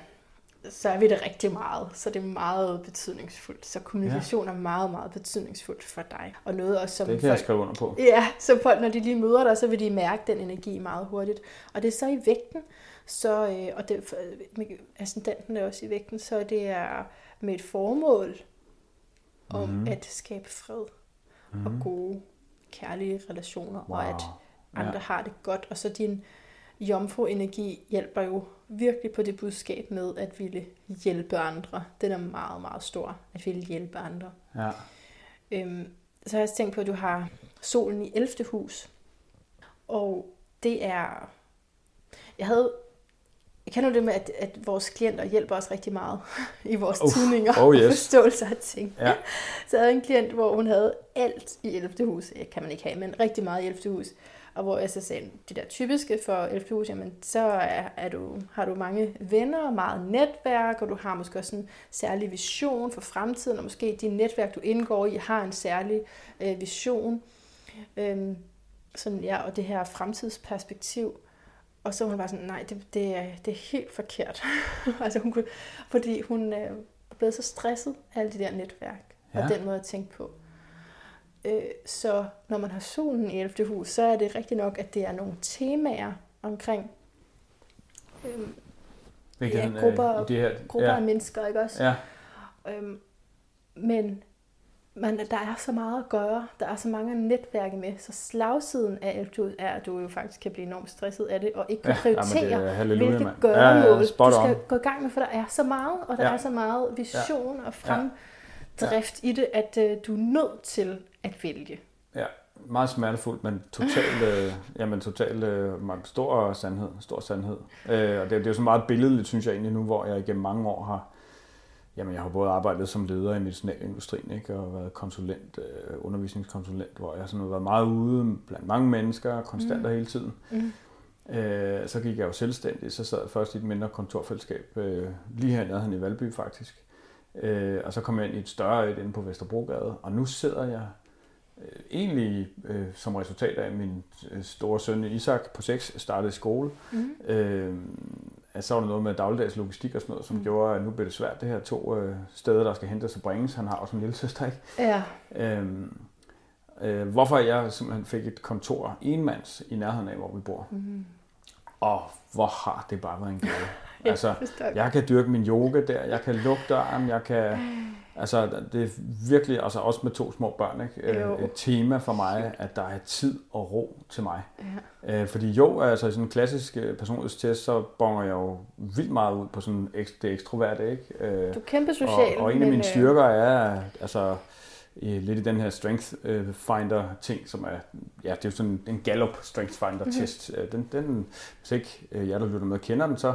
så er vi det rigtig meget. Så det er meget betydningsfuldt. Så kommunikation ja. er meget, meget betydningsfuldt for dig. Og noget også, som
Det kan jeg
folk,
skrive under på.
Ja, så folk, når de lige møder dig, så vil de mærke den energi meget hurtigt. Og det er så i vægten, så, øh, og det, ascendanten er også i vægten, så det er med et formål om
Mhm.
mm. at skabe fred mm. og gode, kærlige relationer, wow. og at andre ja. har det godt. Og så din jomfru-energi hjælper jo virkelig på det budskab med at ville hjælpe andre. Den er meget, meget stor, at ville hjælpe andre.
Ja.
Øhm, så har jeg også tænkt på, at du har solen i 11. hus. Og det er... Jeg havde... Jeg kender det med, at, at vores klienter hjælper os rigtig meget i vores
Uff,
tidninger
oh
og
yes.
forståelse af ting.
Ja.
Så jeg havde en klient, hvor hun havde alt i 11. hus. Det kan man ikke have, men rigtig meget i 11. hus. Og hvor jeg så sagde, det der typiske for 11. hus, jamen, så er, er du, har du mange venner, meget netværk, og du har måske også en særlig vision for fremtiden, og måske de netværk, du indgår i, har en særlig øh, vision. Øhm, sådan, ja, og det her fremtidsperspektiv. Og så var hun bare sådan, nej, det, det, er, det er helt forkert. altså hun kunne, fordi hun øh, blevet så stresset af alle de der netværk. Ja. og den måde at tænke på. Øh, så når man har solen i 11. hus, så er det rigtigt nok, at det er nogle temaer omkring øh, ja,
Vigtigheden af-
grupper,
i det her,
grupper
ja,
af mennesker, ikke også?
ja,
Øhm, men man, der er så meget at gøre. Der er så mange at netværke med. Så slagsiden af 11. hus er, at du jo faktisk kan blive enormt stresset af det, og ikke kan
ja,
prioritere,
det er halleluja,
hvilket gøremål
Ja, ja,
du skal
on.
gå i gang med, for der er så meget, og der
Ja.
er så meget vision og
Ja.
fremdrift i det, at øh, du er nødt til at vælge.
Ja, meget smertefuldt, men totalt, øh, jamen, totalt øh, meget stor sandhed. Stor sandhed. Øh, og det, det er jo så meget billedligt, synes jeg egentlig nu, hvor jeg igennem mange år har, jamen jeg har både arbejdet som leder i medicinalindustrien, ikke, og været konsulent, øh, undervisningskonsulent, hvor jeg sådan har været meget ude blandt mange mennesker, konstant
Mm.
og hele tiden.
Mm.
Øh, så gik jeg jo selvstændig, så sad jeg først i et mindre kontorfællesskab, øh, lige her nærheden i Valby faktisk. Øh, og så kom jeg ind i et større et inde på Vesterbrogade, og nu sidder jeg egentlig øh, som resultat af min øh, store søn Isak på 6 startede i skole.
Mm.
Øh, at så var der noget med dagligdags logistik og sådan noget, som
Mm.
gjorde, at nu bliver det svært, det her to øh, steder, der skal hentes og bringes. Han har også en lille søster, ikke?
Ja,
Øhm, øh, hvorfor jeg simpelthen fik et kontor enmands i nærheden af, hvor vi bor.
mm.
Og hvor har det bare været en.
Ja,
altså,
jeg
kan dyrke min yoga der, jeg kan lukke døren, jeg kan... Altså, det er virkelig, altså også med to små børn, ikke?
Jo.
Øh, et tema for mig, at der er tid og ro til mig.
Ja.
Øh, fordi jo, altså i sådan en klassisk øh, personlighedstest, så bonger jeg jo vildt meget ud på sådan det ekstroverte, ikke? Øh,
Du er kæmpe social,
og, og en af mine
øh,
styrker er, altså, lidt i den her Strength Finder ting, som er, ja, det er jo sådan en Gallup Strength Finder test.
Mhm.
Mm-hmm. Den, den, hvis ikke jer, der lytter med, kender den, så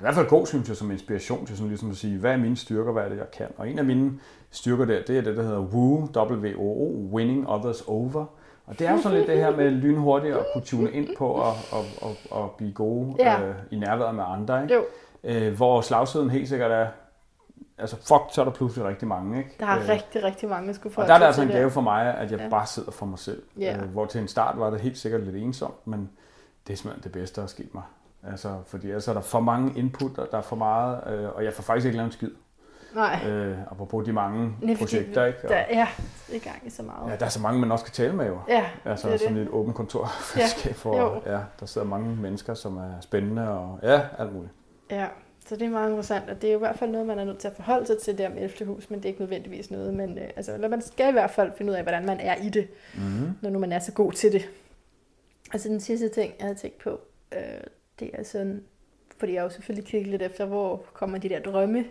i hvert fald god, synes jeg, som inspiration til sådan ligesom at sige, hvad er mine styrker, hvad er det, jeg kan? Og en af mine styrker der, det er det, der hedder WOO, W-O-O, Winning Others Over. Og det er jo sådan lidt det her med lynhurtigt at kunne tune ind på og, og, og, og blive gode
Ja.
øh, i nærværet med andre. Ikke?
Jo,
Øh, hvor slagsiden helt sikkert er, altså fuck, så er der pludselig rigtig mange. Ikke?
der er
Øh,
rigtig, rigtig mange, der skulle få
og der er det altså en gave for mig, at jeg
ja.
bare sidder for mig selv.
Ja.
Øh, hvor til en start var det helt sikkert lidt ensomt, men det er simpelthen det bedste, der er sket mig. Altså, fordi ellers er der for mange input, og der er for meget, øh, og jeg får faktisk ikke lavet en skid.
Nej,
Øh, apropos de mange
Nej,
projekter, ikke? Og,
der er i gang i så meget.
ja, der er så mange, man også kan tale med jo.
Ja,
Altså
det er
sådan
det.
et åbent kontorfællesskab, hvor
Jo.
ja, der sidder mange mennesker, som er spændende, og ja, alt muligt.
Ja, så det er meget interessant, og det er jo i hvert fald noget, man er nødt til at forholde sig til der med 11. hus, men det er ikke nødvendigvis noget, men øh, altså, eller man skal i hvert fald finde ud af, hvordan man er i det,
Mm-hmm.
når nu man er så god til det. Altså den sidste ting, jeg havde tænkt på, øh, det er sådan, fordi jeg jo selvfølgelig kigget lidt efter, hvor kommer de der drømme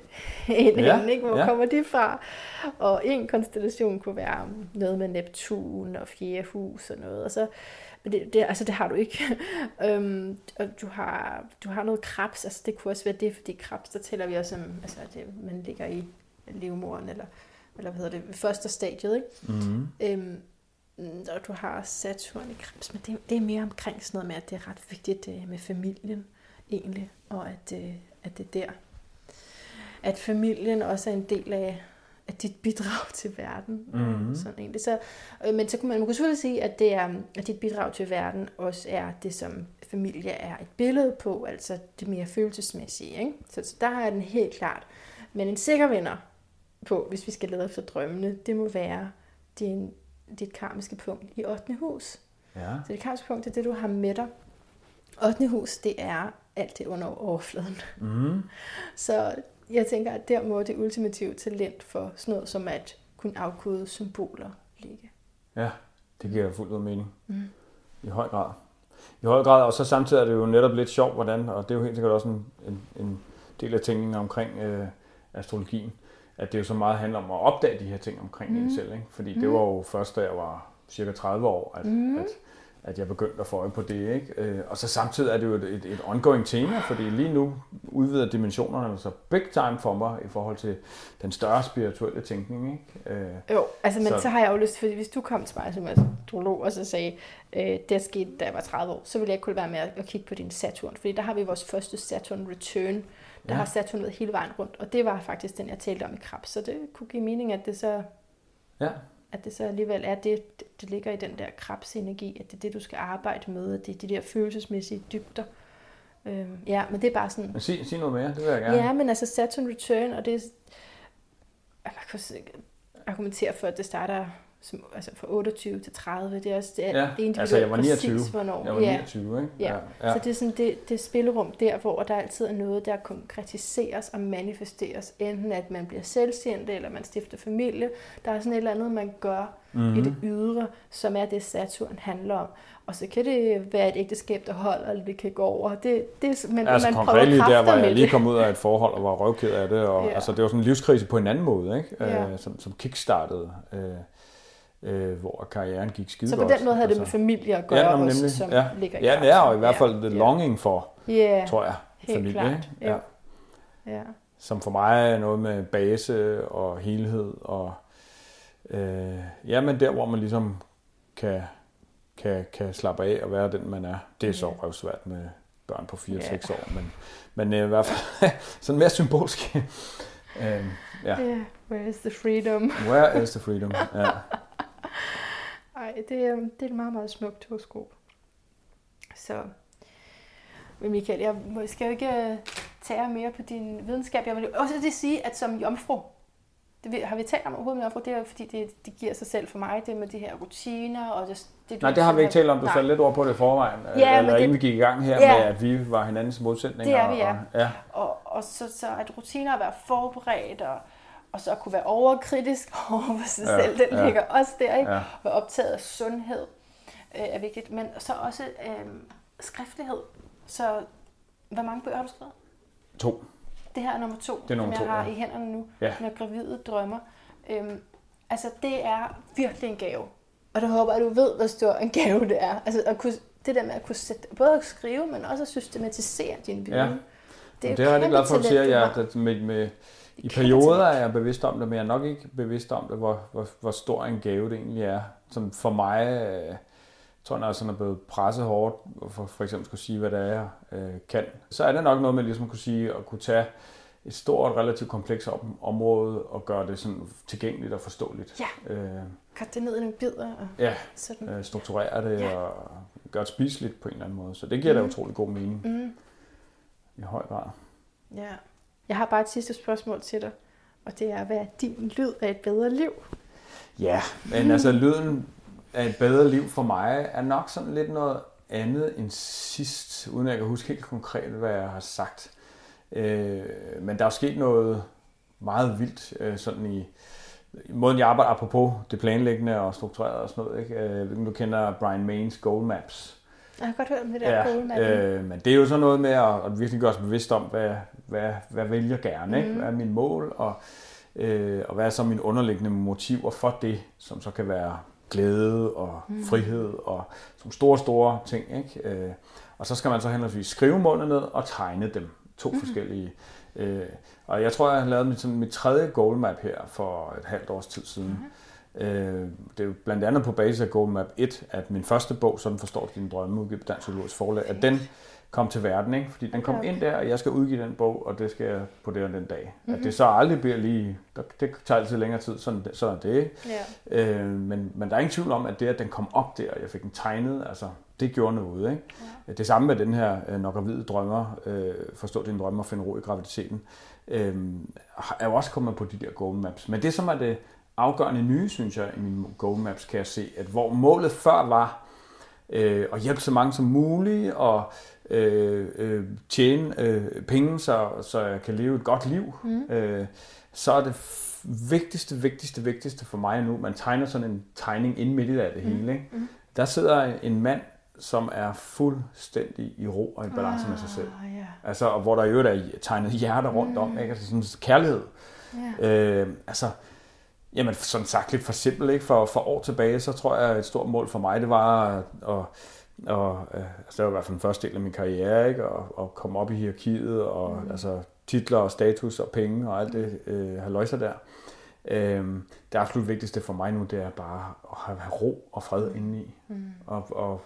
ind,
Ja,
ja, ikke? hvor
ja.
kommer de fra? Og en konstellation kunne være noget med Neptun og fjerde hus og noget, og så, men det, det, altså det har du ikke. øhm, og du har, du har noget krebs, altså det kunne også være det, fordi krebs, der tæller vi også om, altså det, man ligger i livmoren, eller, eller hvad hedder det, første stadiet, ikke?
Mm-hmm.
Øhm, og du har Saturn i krebs, men det, det er mere omkring sådan noget med, at det er ret vigtigt øh, med familien egentlig, og at, øh, at det er der. At familien også er en del af, af dit bidrag til verden.
Mhm.
Sådan egentlig. Så, øh, men så kunne man, man kunne selvfølgelig sige, at, det er, at dit bidrag til verden også er det, som familie er et billede på, altså det mere følelsesmæssige. Ikke? Så, så der har den helt klart. Men en sikker vinder på, hvis vi skal lede efter drømmene, det må være din, dit karmiske punkt i 8. hus.
Ja.
Så det karmiske punkt er det, du har med dig. 8. hus, det er alt det under overfladen.
Mm-hmm.
Så jeg tænker, at der må det ultimative talent for sådan noget som at kunne afkode symboler ligge.
Ja, det giver fuldt ud mening.
Mm.
I høj grad. I høj grad, og så samtidig er det jo netop lidt sjovt, hvordan, og det er jo helt sikkert også en, en, en del af tænkningen omkring øh, astrologien, at det jo så meget handler om at opdage de her ting omkring mm. en selv. Ikke? Fordi det
Mm.
var jo først, da jeg var cirka 30 år, at,
Mm.
at, at jeg begyndte at få øje på det. Ikke? Øh, Og så samtidig er det jo et, et, et ongoing tema, fordi lige nu udvider dimensionerne så big time for mig i forhold til den større spirituelle tænkning. Ikke? Øh,
Jo, altså, men så,
Så-
har jeg jo lyst, fordi hvis du kom til mig som astrolog og så sagde, øh, det skete, da jeg var 30 år, så ville jeg ikke kunne være med at, at kigge på din Saturn, fordi der har vi vores første Saturn return, der
Ja.
har Saturn været hele vejen rundt, og det var faktisk den, jeg talte om i krebs, så det kunne give mening, at det så,
ja,
at det så alligevel er det, det, ligger i den der krebsenergi, at det er det, du skal arbejde med, at det er de der følelsesmæssige dybder. Øhm, ja, men det er bare sådan,
men sig, sig noget mere, det vil jeg gerne.
ja, men altså Saturn Return, og det er, man kan argumentere for, at det starter som, altså fra 28 til 30. Det er også det
Ja,
individuelt
altså jeg var 29.
præcis, hvornår.
Jeg var
ja.
29, ikke?
Ja. ja. Så det er sådan det, det spillerum der, hvor der altid er noget, der konkretiseres og manifesteres. Enten at man bliver selvstændig, eller man stifter familie. Der er sådan et eller andet, man gør mm-hmm. i det ydre, som er det Saturn handler om. Og så kan det være et ægteskab, der holder, eller det kan gå over. Det, det, men
altså
man
konkret lige der, hvor jeg lige
det.
kom ud af et forhold og var røvked af det. Og,
Ja.
ja. altså, det var sådan en livskrise på en anden måde, ikke?
Ja.
Øh, som, som kickstartede, øh, øh, hvor karrieren gik skide
Så på
godt.
den måde havde det med familie at gøre
ja,
også,
nemlig.
som
ja.
ligger i
Ja, det er jo i hvert fald
ja.
det longing for,
Ja,
tror jeg,
helt
familie.
klart.
Ikke?
Ja.
Ja. Som for mig er noget med base og helhed. Og, øh, ja, men der, hvor man ligesom kan, kan, kan slappe af og være den, man er. Det er så
Ja.
røvsvært med børn på 4-6
Ja.
år. Men, men øh, i hvert fald sådan mere symbolsk. øh, ja.
Yeah, where is the freedom?
Where is the freedom? Ja.
Ej, det, er- det er et meget, meget smukt horoskop. Så, men Michael, jeg skal jo ikke øh, tage mere på din videnskab. Jeg vil også lige sige, at som jomfru, det har vi talt om overhovedet med jomfru, det er fordi, det, det giver sig selv for mig, det med de her rutiner. Og det, det,
Nej, det har vi ikke talt om. Du satte lidt ord på det i forvejen. øh,
Ja,
eller inden vi gik i gang her
Ja.
med, at vi var hinandens modsætninger.
Det er vi, ja.
Og, ja.
Og, og så, så at rutiner at være forberedt, og, og så at kunne være overkritisk over for sig
Ja,
selv, den
ja.
ligger også der, ikke?
Ja.
Være optaget af sundhed øh, er vigtigt, men så også øh, skriftlighed. Så hvor mange bøger har du skrevet?
To.
Det her er nummer to,
Det er nummer
som jeg
to,
har
ja.
i hænderne nu,
Ja.
når gravide drømmer. Øhm, altså, det er virkelig en gave. Og det håber jeg, du ved, hvor stor en gave det er. Altså, at kunne, det der med at kunne sætte, både at skrive, men også at systematisere din viden.
Ja.
Det er,
Det,
jo
det er jeg rigtig glad for, at du siger. at med, med, I perioder er jeg bevidst om det, men jeg er nok ikke bevidst om det, hvor, hvor, hvor stor en gave det egentlig er. Som for mig, øh, jeg tror når jeg sådan er blevet presset hårdt, for, for eksempel skulle sige, hvad det er, jeg øh, kan, så er det nok noget med ligesom at kunne sige, at kunne tage et stort, relativt komplekst om, område og gøre det sådan tilgængeligt og forståeligt.
Ja.
Øh,
Cut det ned i nogle bidder. Og
ja,
sådan.
øh, strukturere det
Ja.
og gøre det spiseligt på en eller anden måde. Så det giver da
Mhm.
utrolig god mening
Mm,
i høj grad.
ja. Jeg har bare et sidste spørgsmål til dig. Og det er, hvad er din lyd af et bedre liv?
Ja, men altså lyden af et bedre liv for mig er nok sådan lidt noget andet end sidst, uden at jeg kan huske helt konkret, hvad jeg har sagt. Øh, men der er jo sket noget meget vildt øh, sådan i, i måden, jeg arbejder apropos det planlæggende og struktureret og sådan noget. Ikke? Øh, du kender Brian Mains Goal Maps.
Jeg har godt hørt om det der ja,
Ja, øh, men det er jo sådan noget med at, at virkelig gøre sig bevidst om, hvad, hvad, hvad vælger jeg gerne, ikke?
Mhm.
hvad er min mål, og, øh, og hvad er så mine underliggende motiver for det, som så kan være glæde og
Mhm.
frihed og som store, store ting. Ikke? Øh, og så skal man så henholdsvis skrive målene ned og tegne dem. To
Mhm.
forskellige. Øh, og jeg tror, jeg har lavet mit, sådan, mit tredje goal map her for et halvt års tid siden.
Mhm.
Øh, det er jo blandt andet på basis af Goal Map 1, at min første bog, Sådan forstår du dine drømme, udgivet på Dansk Psykologisk Forlag, at den kom til verden, ikke? fordi den kom
Okay.
ind der, og jeg skal udgive den bog, og det skal jeg på det og den dag.
Mhm.
At det så aldrig bliver lige, det tager altid længere tid, sådan, sådan er det.
Ja.
Øh, men, men der er ingen tvivl om, at det, at den kom op der, og jeg fik den tegnet, altså, det gjorde noget. Ikke? Ja. Det samme med den her, øh, når gravide drømmer, øh, forstå dine drømme og finde ro i graviditeten, øh, er jo også kommet på de der goal maps. Men det, som er det afgørende nye, synes jeg, i mine goal maps, kan jeg se, at hvor målet før var øh, at hjælpe så mange som muligt, og øh, øh, tjene øh, penge, så, så jeg kan leve et godt liv,
Mm.
øh, så er det vigtigste, vigtigste, vigtigste for mig nu, man tegner sådan en tegning ind midt i det
Mm.
hele. Ikke?
Mm.
Der sidder en mand, som er fuldstændig i ro og i balance med sig selv.
Ah, ja.
Altså, og hvor der i øvrigt er tegnet hjerter rundt om,
Mm.
ikke? Altså sådan kærlighed.
Ja.
Øh, altså, jamen sådan sagt lidt for simpelt, ikke? For, for år tilbage, så tror jeg, at et stort mål for mig, det var at, at, at øh, altså det var i hvert fald den første del af min karriere, ikke? At, at komme op i hierarkiet, og
Mm.
altså titler og status og penge og alt det øh, haløjser der. Øh, det absolut vigtigste for mig nu, det er bare at have, have ro og fred indeni.
Mm.
Og, og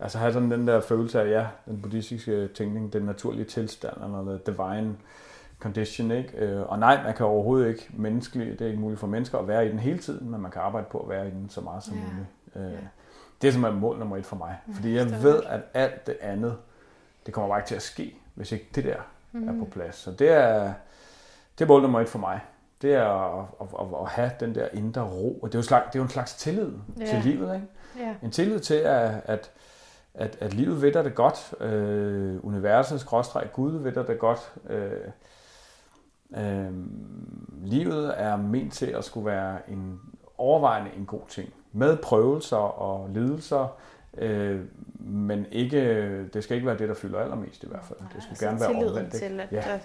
altså have sådan den der følelse af, ja, den buddhistiske tænkning, den naturlige tilstand, eller the divine condition, ikke? Øh, Og nej, man kan overhovedet ikke menneskeligt, det er ikke muligt for mennesker at være i den hele tiden, men man kan arbejde på at være i den så meget som
Ja.
muligt. Øh,
Ja.
Det er simpelthen mål nummer et for mig.
Ja,
Fordi jeg ved, at alt det andet, det kommer bare ikke til at ske, hvis ikke det der
Mm.
er på plads. Så det er, det er mål nummer et for mig. Det er at, at, at, at have den der indre ro. Og det er jo, slags, det er jo en slags tillid
Ja.
til livet, ikke?
Ja.
En tillid til, at, at, at, at livet ved dig det godt. Øh, universet, skråstreg, Gud ved dig det godt. Øh, øh, livet er ment til at skulle være en overvejende en god ting. Med prøvelser og lidelser, øh, men ikke, det skal ikke være det, der fylder allermest i hvert fald. Det skulle gerne være omvendt.
til, at
Ja.
ja.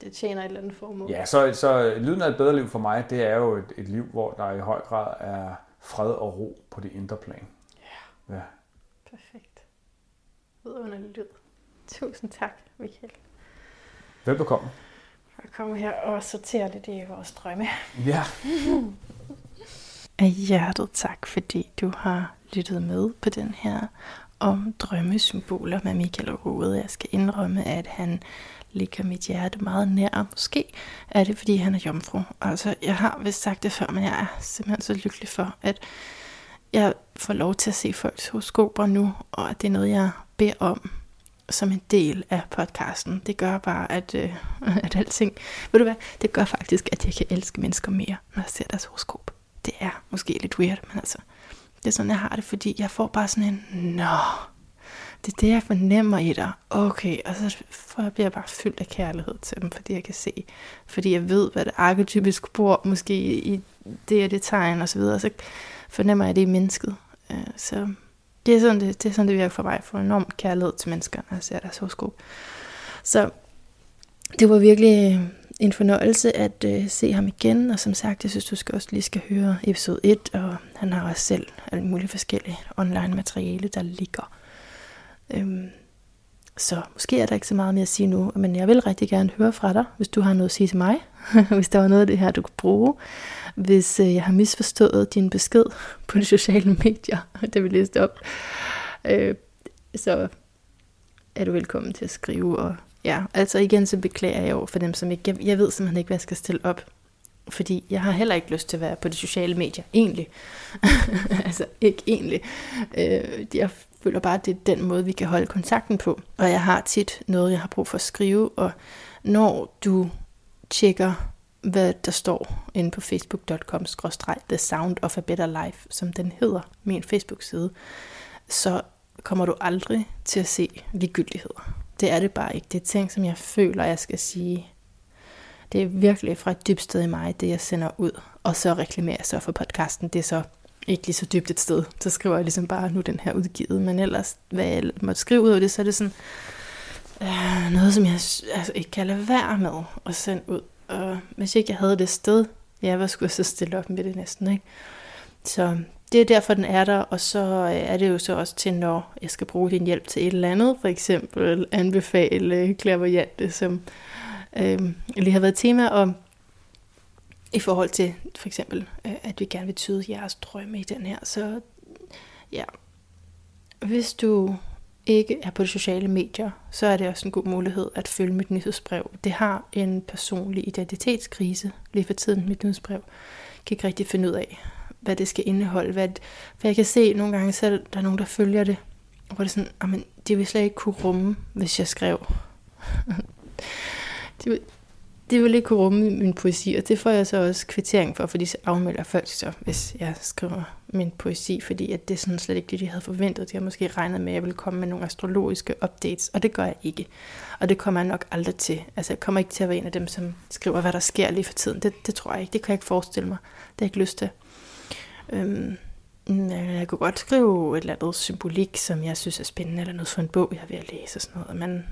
det tjener et eller andet formål.
Ja, så, så lyden af et bedre liv for mig, det er jo et, et liv, hvor der i høj grad er fred og ro på det indre plan. Ja.
Perfekt. Vidunderlig lyd. Tusind tak, Michael,
Velbekomme.
At komme her og sortere lidt i vores drømme.
Ja.
Af hjertet tak, fordi du har lyttet med på den her om drømmesymboler med Michael Rode. Jeg skal indrømme, at han ligger mit hjerte meget nær. Måske er det, fordi han er jomfru. Altså, jeg har vist sagt det før, men jeg er simpelthen så lykkelig for, at jeg får lov til at se folks horoskoper nu, og at det er noget, jeg beder om som en del af podcasten. Det gør bare, at, øh, at alting... Ved du hvad? Det gør faktisk, at jeg kan elske mennesker mere, når jeg ser deres horoskop. Det er måske lidt weird, men altså... Det er sådan, jeg har det, fordi jeg får bare sådan en... Nå, det er det, jeg fornemmer i dig. Okay, og så bliver jeg bare fyldt af kærlighed til dem, fordi jeg kan se. Fordi jeg ved, hvad det arketypisk bor, måske i det og det tegn og så videre. Så fornemmer jeg det i mennesket. Øh, Så det er sådan, det, det, er sådan, det virker for mig. For enorm kærlighed til mennesker, når jeg ser deres horoskop. Så det var virkelig øh, en fornøjelse at øh, se ham igen, og som sagt, jeg synes, du skal også lige skal høre episode 1, og han har også selv alt muligt forskellige online materiale, der ligger. Øhm, så måske er der ikke så meget mere at sige nu, men jeg vil rigtig gerne høre fra dig, hvis du har noget at sige til mig, hvis der var noget af det her, du kunne bruge, hvis øh, jeg har misforstået din besked på de sociale medier, det vi læste op, øh, så er du velkommen til at skrive, og ja, altså igen, så beklager jeg over for dem, som ikke, jeg, jeg ved simpelthen ikke, hvad jeg skal stille op, fordi jeg har heller ikke lyst til at være på de sociale medier, egentlig. altså ikke egentlig. Øh, jeg føler bare, at det er den måde, vi kan holde kontakten på. Og jeg har tit noget, jeg har brug for at skrive, og når du tjekker, hvad der står inde på facebook.com The Sound of a Better Life, som den hedder, min Facebook-side, så kommer du aldrig til at se ligegyldigheder. Det er det bare ikke. Det er ting, som jeg føler, jeg skal sige. Det er virkelig fra et dybt sted i mig, det jeg sender ud. Og så reklamerer jeg så for podcasten. Det er så ikke lige så dybt et sted. Så skriver jeg ligesom bare, nu den her udgivet. Men ellers, hvad jeg måtte skrive ud af det, så er det sådan øh, noget, som jeg altså, ikke kan lade være med at sende ud. Og hvis ikke jeg havde det sted, ja, hvad skulle jeg så stille op med det næsten, ikke? Så det er derfor, den er der, og så øh, er det jo så også til, når jeg skal bruge din hjælp til et eller andet, for eksempel anbefale klaverjante, som øh, lige har været tema om, i forhold til for eksempel, øh, at vi gerne vil tyde jeres drømme i den her. Så ja, hvis du ikke er på de sociale medier, så er det også en god mulighed at følge mit nyhedsbrev. Det har en personlig identitetskrise lige for tiden, mit nyhedsbrev. Jeg kan ikke rigtig finde ud af, hvad det skal indeholde. Hvad, for jeg kan se nogle gange, så er der nogen, der følger det, hvor det er sådan, men det vil slet ikke kunne rumme, hvis jeg skrev. det, vil, det vil ikke kunne rumme min poesi, og det får jeg så også kvittering for, fordi så afmelder folk så, hvis jeg skriver min poesi, fordi at det er sådan slet ikke det, de havde forventet. De har måske regnet med, at jeg ville komme med nogle astrologiske updates, og det gør jeg ikke. Og det kommer jeg nok aldrig til. Altså, jeg kommer ikke til at være en af dem, som skriver, hvad der sker lige for tiden. Det, det tror jeg ikke. Det kan jeg ikke forestille mig. Det har jeg ikke lyst til. Øhm, jeg kunne godt skrive et eller andet symbolik, som jeg synes er spændende, eller noget for en bog, jeg er ved at læse og sådan noget. Men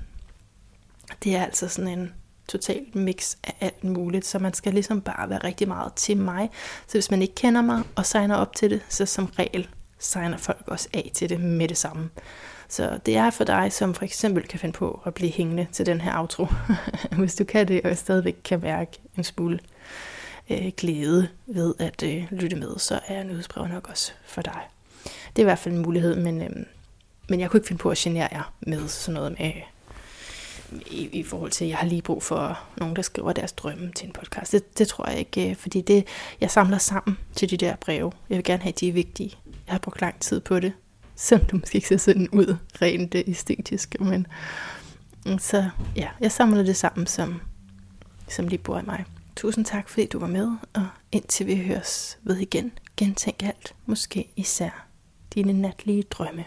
det er altså sådan en totalt mix af alt muligt, så man skal ligesom bare være rigtig meget til mig. Så hvis man ikke kender mig og signer op til det, så som regel signer folk også af til det med det samme. Så det er for dig, som for eksempel kan finde på at blive hængende til den her outro. hvis du kan det, og stadigvæk kan mærke en smule øh, glæde ved at øh, lytte med, så er nyhedsbrevet nok også for dig. Det er i hvert fald en mulighed, men, øh, men jeg kunne ikke finde på at genere jer med sådan noget med i, i forhold til, at jeg har lige brug for nogen, der skriver deres drømme til en podcast. Det, det tror jeg ikke, øh, fordi det, jeg samler sammen til de der breve. Jeg vil gerne have, at de er vigtige. Jeg har brugt lang tid på det, selvom det måske ikke ser sådan ud rent øh, æstetisk, men mm, så ja, jeg samler det sammen, som, som lige bor i mig. Tusind tak, fordi du var med, og indtil vi høres ved igen, gentænk alt, måske især dine natlige drømme.